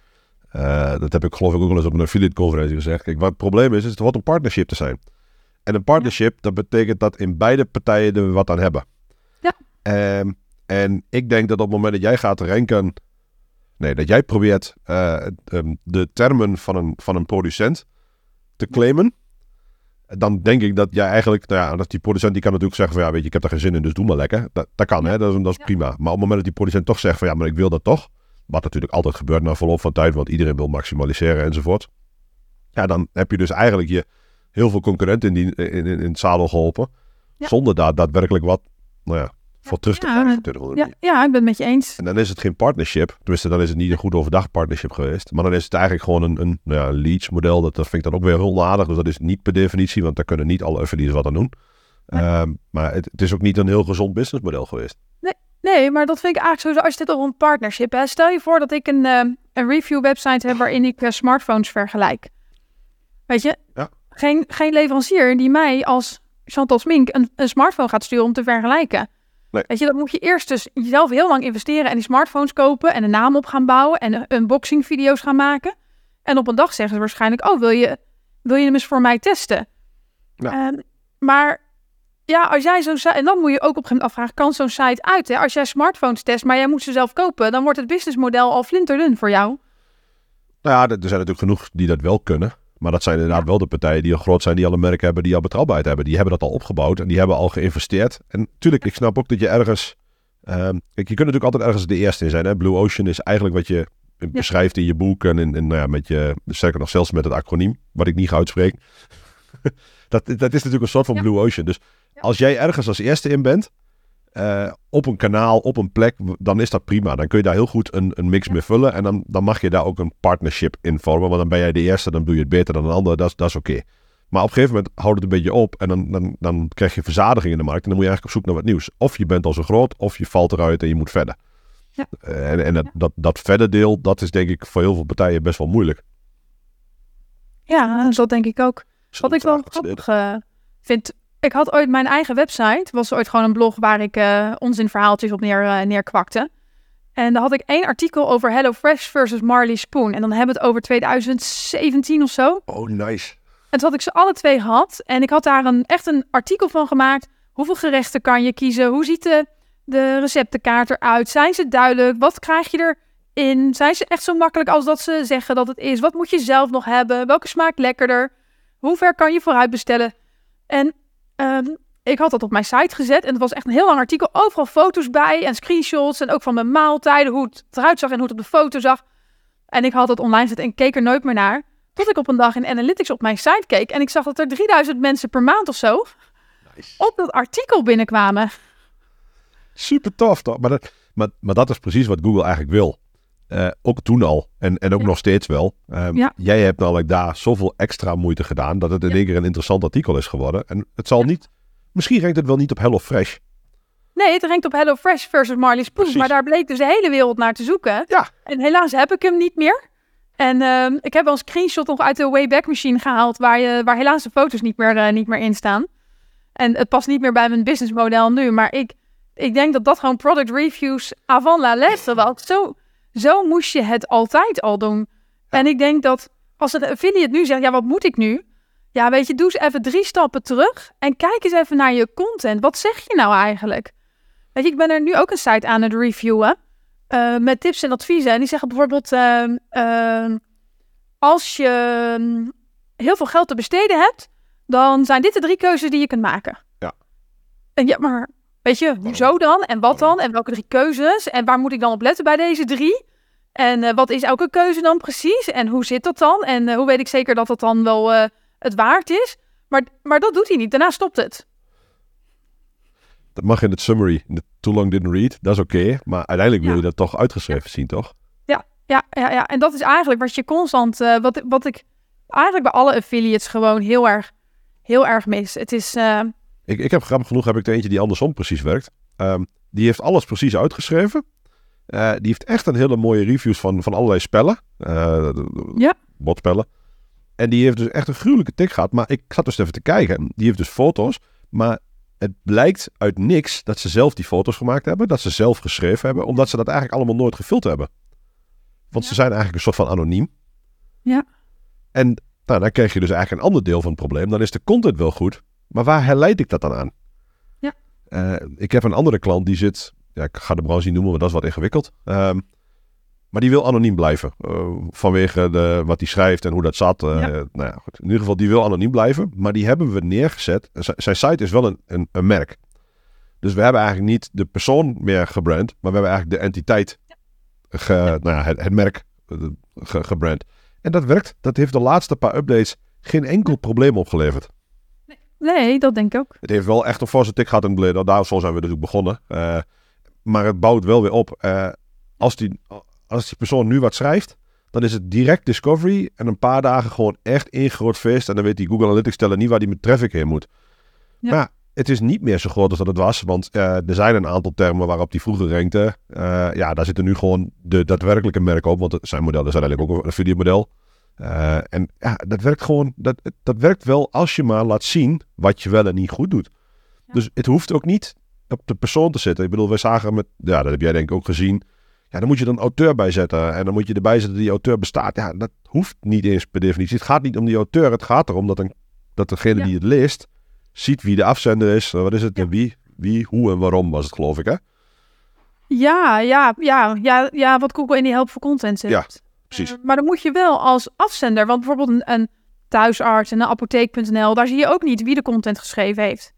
Eh, dat heb ik geloof ik ook wel eens op een affiliate conferentie gezegd. Kijk, wat het probleem is, is het hoort een partnership te zijn. En een partnership, dat betekent dat in beide partijen er wat aan hebben. Ehm, en ik denk dat op het moment dat jij gaat renken, nee, dat jij probeert eh, ehm, de termen van een, van een producent te claimen, dan denk ik dat jij eigenlijk, nou ja, dat die producent die kan natuurlijk zeggen van ja, weet je, ik heb daar geen zin in, dus doe maar lekker. Dat, dat kan, hè, dat is, dat is Ja. prima. Maar op het moment dat die producent toch zegt van ja, maar ik wil dat toch, wat natuurlijk altijd gebeurt na verloop van tijd, want iedereen wil maximaliseren enzovoort. Ja, dan heb je dus eigenlijk je heel veel concurrenten in, die, in, in, in het zadel geholpen, Ja. zonder daar daadwerkelijk wat, nou ja, voor terug te Ja, krijgen. ja, ja, ik ben het met je eens. En dan is het geen partnership. Tenminste, dan is het niet een goed overdag partnership geweest. Maar dan is het eigenlijk gewoon een, een nou ja, leads model. Dat, dat vind ik dan ook weer heel onaardig. Dus dat is niet per definitie, want daar kunnen niet alle affiliates wat aan doen. Nee. Ehm, maar het, het is ook niet een heel gezond businessmodel geweest. Nee, maar dat vind ik eigenlijk sowieso als je dit over een partnership hebt. Stel je voor dat ik een, eh, een review website heb waarin ik eh, smartphones vergelijk. Weet je, Ja. geen, geen leverancier die mij als Chantal Smink een, een smartphone gaat sturen om te vergelijken. Nee. Weet je, dan moet je eerst dus jezelf heel lang investeren en die smartphones kopen en een naam op gaan bouwen en unboxing video's gaan maken. En op een dag zeggen ze waarschijnlijk, oh wil je, wil je hem eens voor mij testen? Ja. Ehm, maar ja, als jij zo'n site... En dan moet je ook op een gegeven moment afvragen, kan zo'n site uit? Hè? Als jij smartphones test, maar jij moet ze zelf kopen... dan wordt het businessmodel al flinterdun voor jou. Nou ja, er zijn natuurlijk genoeg die dat wel kunnen. Maar dat zijn inderdaad wel de partijen die al groot zijn, die al een merk hebben, die al betrouwbaarheid hebben. Die hebben dat al opgebouwd en die hebben al geïnvesteerd. En natuurlijk, ik snap ook dat je ergens... ehm, kijk, je kunt natuurlijk altijd ergens de eerste in zijn. Hè? Blue Ocean is eigenlijk wat je beschrijft in je boek en, in, in, nou ja, met je, sterker nog zelfs met het acroniem, wat ik niet ga uitspreken. dat, dat is natuurlijk een soort van Ja. Blue Ocean. Dus als jij ergens als eerste in bent, eh, op een kanaal, op een plek, dan is dat prima. Dan kun je daar heel goed een, een mix mee vullen. En dan, dan mag je daar ook een partnership in vormen. Want dan ben jij de eerste, dan doe je het beter dan een ander. Dat is, dat is oké. Maar op een gegeven moment houdt het een beetje op. En dan, dan, dan krijg je verzadiging in de markt. En dan moet je eigenlijk op zoek naar wat nieuws. Of je bent al zo groot, of je valt eruit en je moet verder. Ja. Eh, en en dat, dat, dat verder deel, dat is denk ik voor heel veel partijen best wel moeilijk. Ja, dat denk ik ook. Wat ik wel grappig eh, vind... Ik had ooit mijn eigen website. was ooit gewoon een blog waar ik eh onzinverhaaltjes op neer, eh, neerkwakte. En daar had ik één artikel over HelloFresh versus Marley Spoon. En dan hebben we het over 2017 of zo. Oh, nice. En toen had ik ze alle twee gehad. En ik had daar een, echt een artikel van gemaakt. Hoeveel gerechten kan je kiezen? Hoe ziet de, de receptenkaart eruit? Zijn ze duidelijk? Wat krijg je erin? Zijn ze echt zo makkelijk als dat ze zeggen dat het is? Wat moet je zelf nog hebben? Welke smaakt lekkerder? Hoe ver kan je vooruit bestellen? En ehm, ik had dat op mijn site gezet. En het was echt een heel lang artikel. Overal foto's bij en screenshots. En ook van mijn maaltijden. Hoe het eruit zag en hoe het op de foto zag. En ik had het online gezet en keek er nooit meer naar. Tot ik op een dag in Analytics op mijn site keek en ik zag dat er 3000 mensen per maand of zo Nice. op dat artikel binnenkwamen. Super tof toch? Maar dat, maar, maar dat is precies wat Google eigenlijk wil. Eh, ook toen al. En, en ook Ja. nog steeds wel. Ehm, Ja. Jij hebt namelijk daar zoveel extra moeite gedaan. dat het in Ja. één keer een interessant artikel is geworden. En het zal niet. Misschien rankt het wel niet op HelloFresh. Nee, het rankt op HelloFresh versus Marley Spoon. Maar daar bleek dus de hele wereld naar te zoeken. Ja. En helaas heb ik hem niet meer. En ehm, ik heb wel een screenshot nog uit de Wayback Machine gehaald... waar, je, waar helaas de foto's niet meer, eh, niet meer in staan. En het past niet meer bij mijn businessmodel nu. Maar ik, ik denk dat dat gewoon product reviews avant la lettre was. Zo, zo moest je het altijd al doen. En ik denk dat als een affiliate nu zegt... ja, wat moet ik nu? Ja, weet je, doe eens even drie stappen terug... en kijk eens even naar je content. Wat zeg je nou eigenlijk? Weet je, ik ben er nu ook een site aan het reviewen... eh, met tips en adviezen. En die zeggen bijvoorbeeld... ehm, ehm, als je mm, heel veel geld te besteden hebt... dan zijn dit de drie keuzes die je kunt maken. Ja. En ja, maar weet je, hoezo dan? En wat dan? En welke drie keuzes? En waar moet ik dan op letten bij deze drie? En eh, wat is elke keuze dan precies? En hoe zit dat dan? En eh, hoe weet ik zeker dat dat dan wel eh, het waard is? Maar, maar dat doet hij niet. Daarna stopt het. dat mag in het summary, in de too long didn't read, dat is oké. maar uiteindelijk wil Ja. je dat toch uitgeschreven zien, toch? Ja, ja, ja, en dat is eigenlijk wat je constant, wat, wat ik eigenlijk bij alle affiliates gewoon heel erg, heel erg mis. Het is, Ik, ik heb grappig genoeg heb ik er eentje die andersom precies werkt. Ehm, die heeft alles precies uitgeschreven. Eh, die heeft echt een hele mooie reviews van, van allerlei spellen. Eh, Ja. Botspellen. En die heeft dus echt een gruwelijke tik gehad. Maar ik zat dus even te kijken. Die heeft dus foto's. Maar het blijkt uit niks dat ze zelf die foto's gemaakt hebben. Dat ze zelf geschreven hebben. Omdat ze dat eigenlijk allemaal nooit gevuld hebben. Want ze zijn eigenlijk een soort van anoniem. Ja. En nou, dan krijg je dus eigenlijk een ander deel van het probleem. Dan is de content wel goed. Maar waar herleid ik dat dan aan? Ja. Eh, ik heb een andere klant die zit... Ja, ik ga de branche niet noemen, want dat is wat ingewikkeld. Ehm, maar die wil anoniem blijven. eh, vanwege de, wat hij schrijft en hoe dat zat. eh, Ja. Nou ja, goed. In ieder geval, die wil anoniem blijven. Maar die hebben we neergezet. Z- zijn site is wel een, een, een merk. Dus we hebben eigenlijk niet de persoon meer gebrand. Maar we hebben eigenlijk de entiteit, ge, Nou ja, het, het merk ge- gebrand. En dat werkt. Dat heeft de laatste paar updates geen enkel probleem opgeleverd. Nee, dat denk ik ook. Het heeft wel echt een forse tik gehad in verleden. Daar zo zijn we natuurlijk begonnen. Eh, maar het bouwt wel weer op. Eh, als, die, als die persoon nu wat schrijft, dan is het direct discovery. En een paar dagen gewoon echt één groot feest. En dan weet die Google Analytics stellen niet waar die met traffic heen moet. Ja. Maar het is niet meer zo groot als dat het was. Want eh, er zijn een aantal termen waarop die vroeger rankte. Ja, daar zitten nu gewoon de daadwerkelijke merken op. Want zijn model is uiteindelijk ook een affiliate model. Eh, en ja, dat werkt gewoon. Dat, dat werkt wel als je maar laat zien wat je wel en niet goed doet. Ja. Dus het hoeft ook niet op de persoon te zitten. Ik bedoel, wij zagen met. Ja, dat heb jij denk ik ook gezien. Ja, dan moet je dan auteur bij zetten. En dan moet je erbij zetten die auteur bestaat. Ja, dat hoeft niet eens per definitie. Het gaat niet om die auteur. Het gaat erom dat, een, dat degene Ja. die het leest. ziet wie de afzender is. Eh, Wat is het? Ja. En wie, wie, hoe en waarom was het, geloof ik, hè? Ja, ja, ja, ja, ja, wat Google in die helpful content zet. Ja, precies. Eh, maar dan moet je wel als afzender, want bijvoorbeeld een, een thuisarts en een apotheek.nl, daar zie je ook niet wie de content geschreven heeft.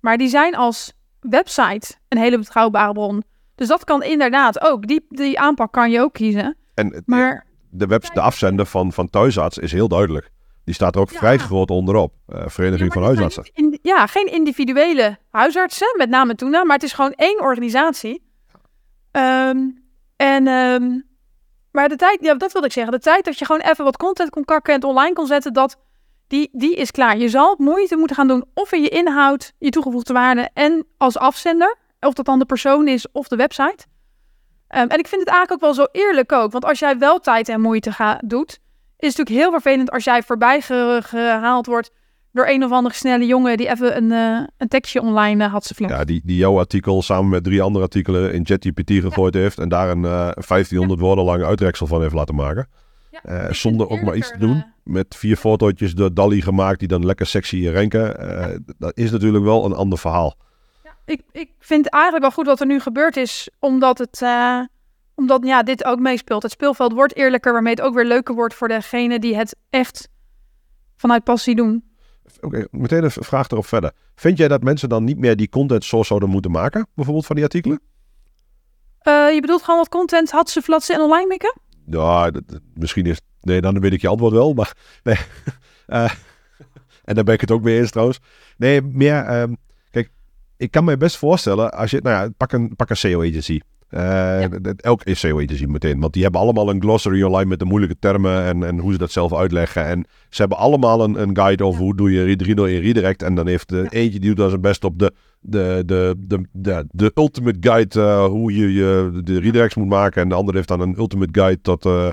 Maar die zijn als website een hele betrouwbare bron. Dus dat kan inderdaad ook. Die, die aanpak kan je ook kiezen. En Maar de, web, de afzender van, van thuisarts is heel duidelijk. Die staat er ook Ja. vrij groot onderop. Eh, Vereniging Ja, van Huisartsen. in- ja, geen individuele huisartsen, met name Tuna, maar het is gewoon één organisatie. Ehm, en, ehm, maar de tijd, ja, dat wilde ik zeggen, de tijd dat je gewoon even wat content kon kakken en online kon zetten, dat, die, die is klaar. Je zal moeite moeten gaan doen of in je inhoud, je toegevoegde waarde en als afzender, of dat dan de persoon is of de website. Ehm, en ik vind het eigenlijk ook wel zo eerlijk ook, want als jij wel tijd en moeite ga, doet, is het natuurlijk heel vervelend als jij voorbij ge- gehaald wordt door een of andere snelle jongen die even een, eh, een tekstje online eh, had ze. Ja, die, die jouw artikel samen met drie andere artikelen in ChatGPT gegooid heeft. En daar een eh 1500 woorden lange uitreksel van heeft laten maken. Ja, zonder ook maar iets te doen. Met vier fotootjes door Dali gemaakt die dan lekker sexy ranken. Eh, Dat is natuurlijk wel een ander verhaal. ik, ik vind eigenlijk wel goed wat er nu gebeurd is, omdat het... omdat ja, dit ook meespeelt. Het speelveld wordt eerlijker, waarmee het ook weer leuker wordt voor degene die het echt vanuit passie doen. Oké, meteen een vraag erop verder. Vind jij dat mensen dan niet meer die content zo zouden moeten maken? Bijvoorbeeld van die artikelen? Eh, je bedoelt gewoon wat content had ze flatsen en online mikken? Ja, dat- dat- misschien is... Nee, dan weet ik je antwoord wel, maar... Nee. Eh, en daar ben ik het ook mee eens trouwens. Nee, meer... ehm, kijk, ik kan me best voorstellen als je... Nou ja, pak een, pak een SEO-agency. Ja. Elk SEO-agency meteen. Want die hebben allemaal een glossary online met de moeilijke termen en, en hoe ze dat zelf uitleggen. En ze hebben allemaal een, een guide over hoe doe je 3.0 in redirect. En dan heeft de Ja. eentje die doet dan zijn best op de, de, de, de, de, de ultimate guide eh, hoe je, je de redirects moet maken. En de andere heeft dan een ultimate guide tot eh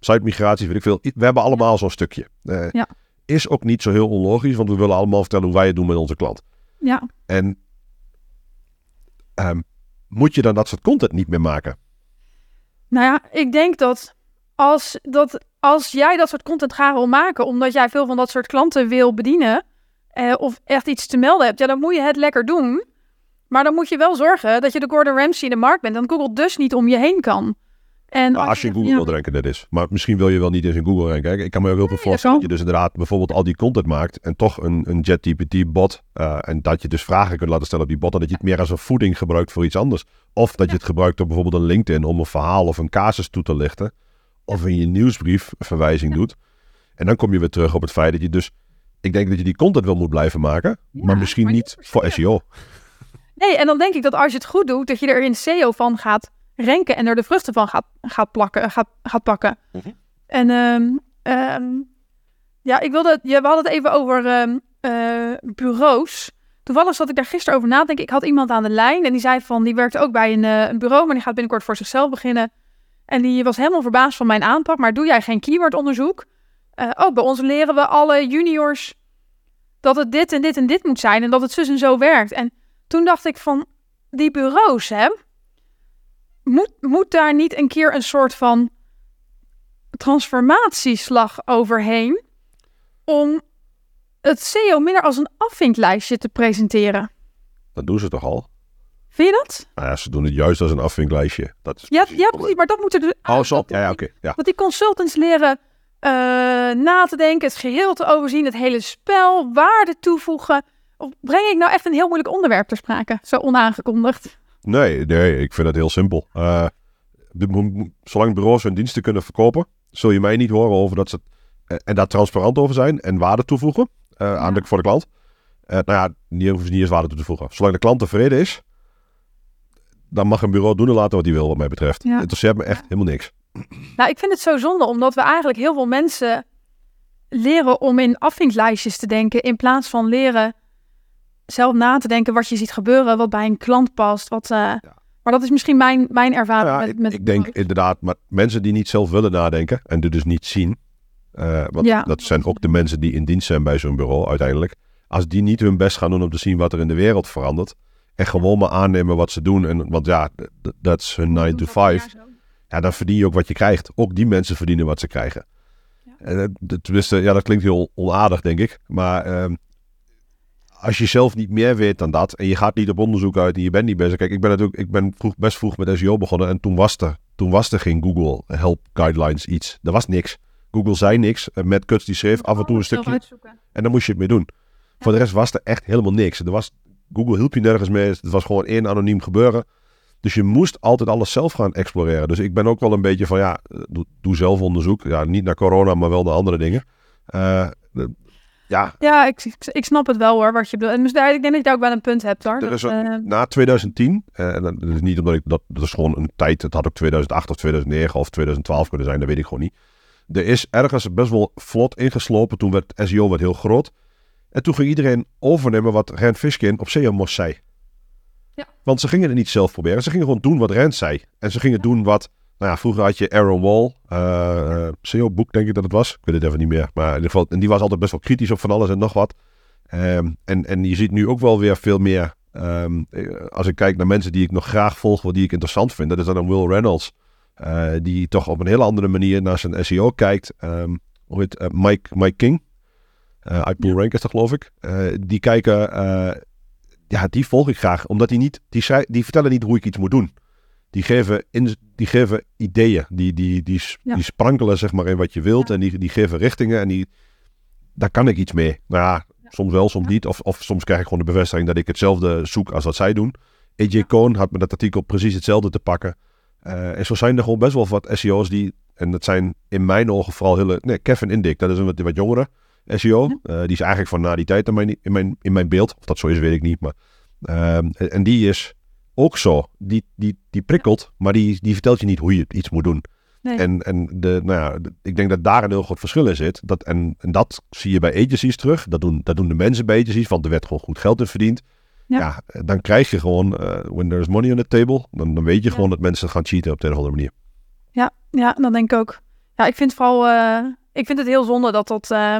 site migratie, weet ik veel. We hebben allemaal zo'n stukje. Eh, Ja. Is ook niet zo heel onlogisch, want we willen allemaal vertellen hoe wij het doen met onze klant. Ja. En ehm, moet je dan dat soort content niet meer maken? Nou ja, ik denk dat als, dat als jij dat soort content graag wil maken, omdat jij veel van dat soort klanten wil bedienen, eh, of echt iets te melden hebt, ja, dan moet je het lekker doen. Maar dan moet je wel zorgen dat je de Gordon Ramsay in de markt bent, dan Google dus niet om je heen kan. En Nou, als je in Google ja, wil ranken, dat is. Maar misschien wil je wel niet eens in Google ranken. Ik kan me ook heel veel voorstellen dat je dus inderdaad bijvoorbeeld al die content maakt en toch een, een ChatGPT-bot. eh, en dat je dus vragen kunt laten stellen op die bot en dat je het meer als een voeding gebruikt voor iets anders. Of dat je het gebruikt op bijvoorbeeld een LinkedIn om een verhaal of een casus toe te lichten. Of in je nieuwsbrief verwijzing doet. En dan kom je weer terug op het feit dat je dus... Ik denk dat je die content wel moet blijven maken, Ja, maar misschien maar niet niet voor. SEO. Nee, en dan denk ik dat als je het goed doet, dat je er in SEO van gaat renken en er de vruchten van gaat, gaat, plakken, gaat, gaat pakken. Mhm. En ehm, ehm, ja, ik wilde, ja, we hadden het even over ehm, eh, bureaus. Toevallig zat ik daar gisteren over na te denken. Ik had iemand aan de lijn en die zei van, die werkte ook bij een, eh, een bureau, maar die gaat binnenkort voor zichzelf beginnen. En die was helemaal verbaasd van mijn aanpak. Maar doe jij geen keywordonderzoek? Eh oh, bij ons leren we alle juniors dat het dit en dit en dit moet zijn en dat het zus en zo werkt. En toen dacht ik van, die bureaus, hè, moet, moet daar niet een keer een soort van transformatieslag overheen om het SEO minder als een afvinklijstje te presenteren? Dat doen ze toch al? Vind je dat? Nou ja, ze doen het juist als een afvinklijstje. Dat is Ja, precies ja precies, maar dat moet er dus Oh, zo. dat- Ja, ja oké. Ja. Dat die consultants leren eh, na te denken, het geheel te overzien, het hele spel, waarde toevoegen. Of breng ik nou echt een heel moeilijk onderwerp ter sprake, zo onaangekondigd? Nee, nee, ik vind het heel simpel. Eh, de- zolang bureaus hun diensten kunnen verkopen, zul je mij niet horen over dat ze eh, en daar transparant over zijn en waarde toevoegen eh, aan de, voor de klant. Eh, nou ja, niet hoeven ze niet eens waarde toe te voegen. Zolang de klant tevreden is, dan mag een bureau doen en laten wat hij wil, wat mij betreft. Ja. Het interesseert me echt helemaal niks. Nou, ik vind het zo zonde, omdat we eigenlijk heel veel mensen leren om in afvinklijstjes te denken, in plaats van leren zelf na te denken wat je ziet gebeuren, wat bij een klant past. Wat, eh, Maar dat is misschien mijn, mijn ervaring Nou ja, met, ik, met ik denk inderdaad, maar mensen die niet zelf willen nadenken en dit dus niet zien, eh, want Ja. dat zijn ook de mensen die in dienst zijn bij zo'n bureau uiteindelijk. Als die niet hun best gaan doen om te zien wat er in de wereld verandert en gewoon maar aannemen wat ze doen, en, want ja, dat is hun 9 to 5, ja, dan verdien je ook wat je krijgt. Ook die mensen verdienen wat ze krijgen. Ja. En, eh, tenminste, ja, dat klinkt heel onaardig, denk ik. Maar ehm, als je zelf niet meer weet dan dat en je gaat niet op onderzoek uit en je bent niet bezig. Kijk, ik ben natuurlijk, ik ben vroeg, best vroeg met SEO begonnen en toen was er, toen was er geen Google Help Guidelines iets. Er was niks. Google zei niks. En Matt Cutts die schreef af en toe een stukje en dan moest je het mee doen. Voor de rest was er echt helemaal niks. Er was, Google hielp je nergens mee. Het was gewoon één anoniem gebeuren. Dus je moest altijd alles zelf gaan exploreren. Dus ik ben ook wel een beetje van ja, doe, doe zelf onderzoek. Ja, niet naar corona, maar wel naar andere dingen. Eh, ja, Ja, ik, ik, ik snap het wel hoor, wat je bedoelt. En dus daar- ik denk dat je daar ook wel een punt hebt hoor. er is eh, na 2010, eh, en dat is niet omdat ik dat, dat is gewoon een tijd. Het had ook 2008 of 2009 of 2012 kunnen zijn, dat weet ik gewoon niet. Er is ergens best wel vlot ingeslopen. Toen werd SEO werd heel groot. En toen ging iedereen overnemen wat Rand Fishkin op SEO zei. Ja. Want ze gingen het niet zelf proberen. Ze gingen gewoon doen wat Rand zei. En ze gingen doen wat... Nou ja, vroeger had je Aaron Wall. eh, eh, SEO-boek denk ik dat het was. Ik weet het even niet meer. Maar in ieder geval... En die was altijd best wel kritisch op van alles en nog wat. Ehm, en, en je ziet nu ook wel weer veel meer... ehm, eh, als ik kijk naar mensen die ik nog graag volg... die ik interessant vind. Dat is dan een Will Reynolds. die toch op een hele andere manier naar zijn SEO kijkt. Ehm, hoe heet Mike, Mike King. Eh uit Bull Rank is dat geloof ik. Die kijken, ja, die volg ik graag. Omdat die niet, die, die vertellen niet hoe ik iets moet doen. Die geven, in, die geven ideeën. Die, die, die, Ja. die sprankelen zeg maar in wat je wilt. En die, die geven richtingen. En die, daar kan ik iets mee. Nou ja, soms wel, soms niet. Of, of soms krijg ik gewoon de bevestiging dat ik hetzelfde zoek als wat zij doen. AJ Cohn had met dat artikel precies hetzelfde te pakken. Eh, en zo zijn er gewoon best wel wat SEO's die... En dat zijn in mijn ogen vooral hele... Nee, Kevin Indik, dat is een wat, wat jongere SEO. Eh, die is eigenlijk van na die tijd in mijn, in mijn, in mijn beeld. Of dat zo is, weet ik niet. Maar, ehm, en die is ook zo. Die, die, die prikkelt, maar die, die vertelt je niet hoe je iets moet doen. Nee. En, en de, nou ja, de- ik denk dat daar een heel groot verschil in zit. Dat, en, en dat zie je bij agencies terug. Dat doen, dat doen de mensen bij agencies, want er werd gewoon goed geld in verdiend. Ja. Ja, dan krijg je gewoon, eh, when there's money on the table, dan, dan weet je Ja. gewoon dat mensen gaan cheaten op de een of andere manier. Ja, ja, dat denk ik ook. Ja, ik vind vooral, eh, ik vind het heel zonde dat dat, eh,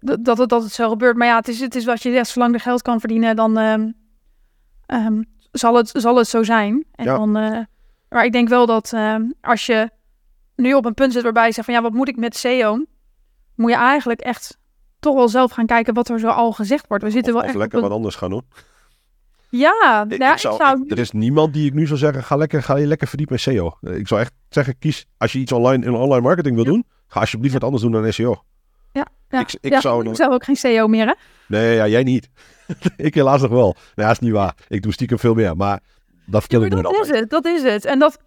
dat, dat, het, dat het zo gebeurt. Maar ja, het is, het is wat je zegt, zolang er geld kan verdienen, dan ehm, zal, het, zal het zo zijn. En Ja. dan, eh, maar ik denk wel dat ehm, als je nu op een punt zit waarbij je zegt van ja, wat moet ik met SEO? Moet je eigenlijk echt toch wel zelf gaan kijken wat er zo al gezegd wordt. We zitten Of, wel of echt lekker wat anders gaan doen. Ja, Ik, nou ik zou, ik- er is niemand die ik nu zou zeggen, ga, lekker, ga je lekker verdiepen in SEO. Ik zou echt zeggen, kies, als je iets online in online marketing wil Ja. doen, ga alsjeblieft wat anders doen dan SEO. ja, ik- ik ja, zou ik nog- zou ook geen SEO meer hè? Nee, ja, jij niet. ik helaas nog wel. Nou, dat is niet waar. Ik doe stiekem veel meer, maar dat vertel Ja, ik maar nooit dat is altijd. het, dat is het. En dat,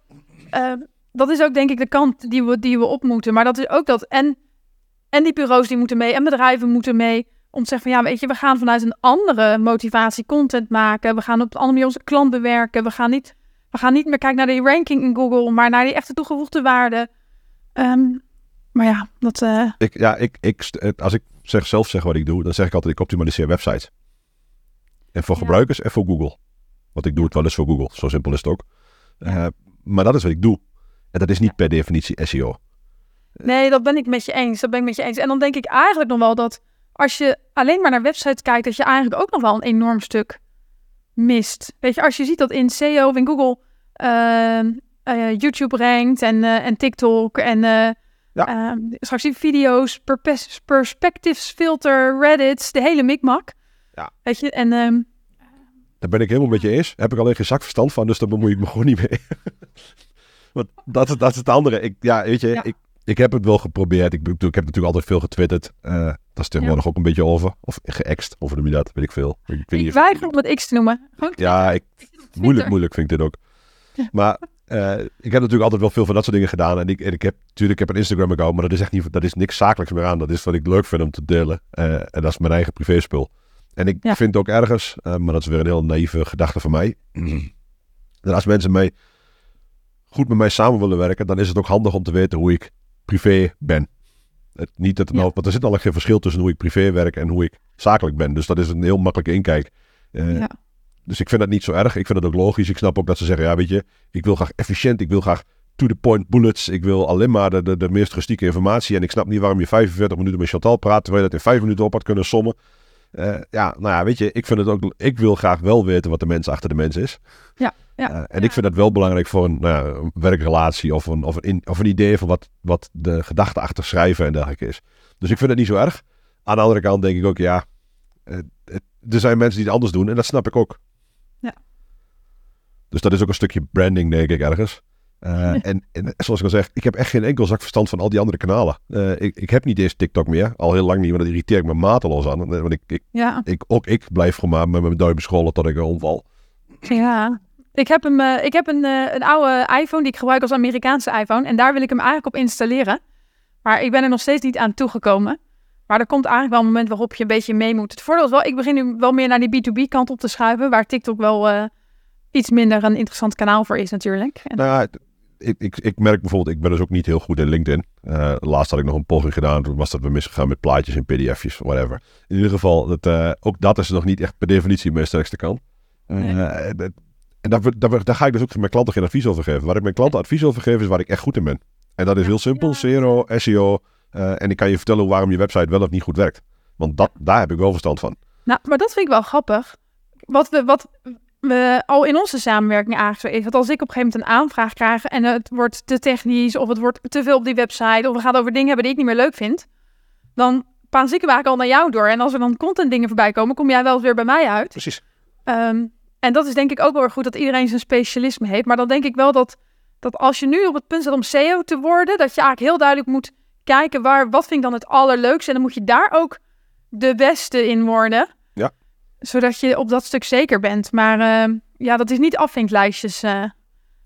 eh, dat is ook denk ik de kant die we, die we op moeten. Maar dat is ook dat, en, en die bureaus die moeten mee, en bedrijven moeten mee. om te zeggen van ja, weet je, we gaan vanuit een andere motivatie content maken. We gaan op een andere manier onze klant bewerken. We gaan niet, we gaan niet meer kijken naar die ranking in Google, maar naar die echte toegevoegde waarde. Ehm, maar ja, dat... eh, Ik, ja, ik, ik, als ik zeg, zelf zeg wat ik doe, dan zeg ik altijd ik optimaliseer websites. En voor Ja. gebruikers en voor Google. Want ik doe het wel eens voor Google, zo simpel is het ook. Eh, maar dat is wat ik doe. En dat is niet per definitie SEO. Nee, dat ben ik met je eens. Dat ben ik met je eens. En dan denk ik eigenlijk nog wel dat als je alleen maar naar websites kijkt, dat je eigenlijk ook nog wel een enorm stuk mist. Weet je, als je ziet dat in SEO of in Google ehm, eh, YouTube rankt en, eh, en TikTok en Ja. ehm, straks die video's, perpes- perspectives filter, Reddit, de hele mikmak. Ja. Weet je, en ehm, Daar ben ik helemaal met je eens. Heb ik alleen geen zak verstand van, dus daar bemoei ik me gewoon niet mee. Want dat, is- dat is het andere. Ik, ja, weet je, Ja. Ik, ik heb het wel geprobeerd. Ik, ik heb natuurlijk altijd veel getwitterd. Eh dat is tegenwoordig ook een beetje over. Of geëxt, of noem je dat? Weet ik veel. Ik, ik weiger om het X te noemen. Gewoon Ja, ik, moeilijk, moeilijk vind ik dit ook. Maar eh, ik heb natuurlijk altijd wel veel van dat soort dingen gedaan. En ik, en ik heb natuurlijk ik heb een Instagram-account, maar dat is echt niet, dat is niks zakelijks meer aan. Dat is wat ik leuk vind om te delen. Eh, en dat is mijn eigen privéspul. En ik Ja. vind ook ergens, eh, maar dat is weer een heel naïeve gedachte van mij. dat als mensen mee, goed met mij samen willen werken, dan is het ook handig om te weten hoe ik privé ben. Het, niet dat het Ja. nou, want er zit al geen verschil tussen hoe ik privé werk en hoe ik zakelijk ben. Dus dat is een heel makkelijke inkijk. Ja. Dus ik vind dat niet zo erg. Ik vind het ook logisch. Ik snap ook dat ze zeggen, ja weet je, ik wil graag efficiënt. Ik wil graag to the point bullets. Ik wil alleen maar de, de, de meest rustieke informatie. En ik snap niet waarom je 45 minuten met Chantal praat, terwijl je dat in 5 minuten op had kunnen sommen. Eh, ja, nou ja, weet je, ik vind het ook, ik wil graag wel weten wat de mens achter de mens is. Ja, Eh, ja. en ik vind dat wel belangrijk voor een, nou ja, een werkrelatie of een, of, een in- of een idee van wat, wat de gedachte achter schrijven en dergelijke is. Dus ik vind het niet zo erg. Aan de andere kant denk ik ook, ja, eh, er zijn mensen die het anders doen en dat snap ik ook. Dus dat is ook een stukje branding, denk ik, ergens. Eh, en, en zoals ik al zeg, ik heb echt geen enkel zak verstand van al die andere kanalen. Eh, ik, ik heb niet eens TikTok meer, al heel lang niet, want dat irriteer ik me mateloos aan. Want ik, ik, ja. ik, ook ik blijf gewoon maar met mijn duim scrollen tot ik omval. Ja, ik heb, hem, eh, ik heb een, eh, een oude iPhone die ik gebruik als Amerikaanse iPhone. En daar wil ik hem eigenlijk op installeren. Maar ik ben er nog steeds niet aan toegekomen. Maar er komt eigenlijk wel een moment waarop je een beetje mee moet. Het voordeel is wel, ik begin nu wel meer naar die B2B kant op te schuiven. Waar TikTok wel eh, iets minder een interessant kanaal voor is natuurlijk. En, Nou ja, ik, ik, ik merk bijvoorbeeld, ik ben dus ook niet heel goed in LinkedIn. Eh, laatst had ik nog een poging gedaan, toen was dat weer misgegaan met plaatjes en pdf'jes, whatever. In ieder geval, dat, eh, ook dat is nog niet echt per definitie mijn sterkste kant. Eh, Nee. en dat- en daar, daar, daar ga ik dus ook mijn klanten geen advies over geven. Waar ik mijn klanten advies over geef, is waar ik echt goed in ben. En dat is heel simpel. SEO, SEO. eh, en ik kan je vertellen waarom je website wel of niet goed werkt. Want dat, daar heb ik wel verstand van. Nou, maar dat vind ik wel grappig. Wat we, wat we al in onze samenwerking eigenlijk zo is. Dat als ik op een gegeven moment een aanvraag krijg en het wordt te technisch of het wordt te veel op die website of we gaan over dingen hebben die ik niet meer leuk vind, dan paas ik eigenlijk al naar jou door. En als er dan content dingen voorbij komen, kom jij wel weer bij mij uit. Precies. Ehm, en dat is denk ik ook wel erg goed dat iedereen zijn specialisme heeft. Maar dan denk ik wel dat, dat als je nu op het punt staat om SEO te worden, dat je eigenlijk heel duidelijk moet kijken waar, wat vind ik dan het allerleukste. En dan moet je daar ook de beste in worden. Zodat je op dat stuk zeker bent. Maar ehm, ja, dat is niet afvinklijstjes eh,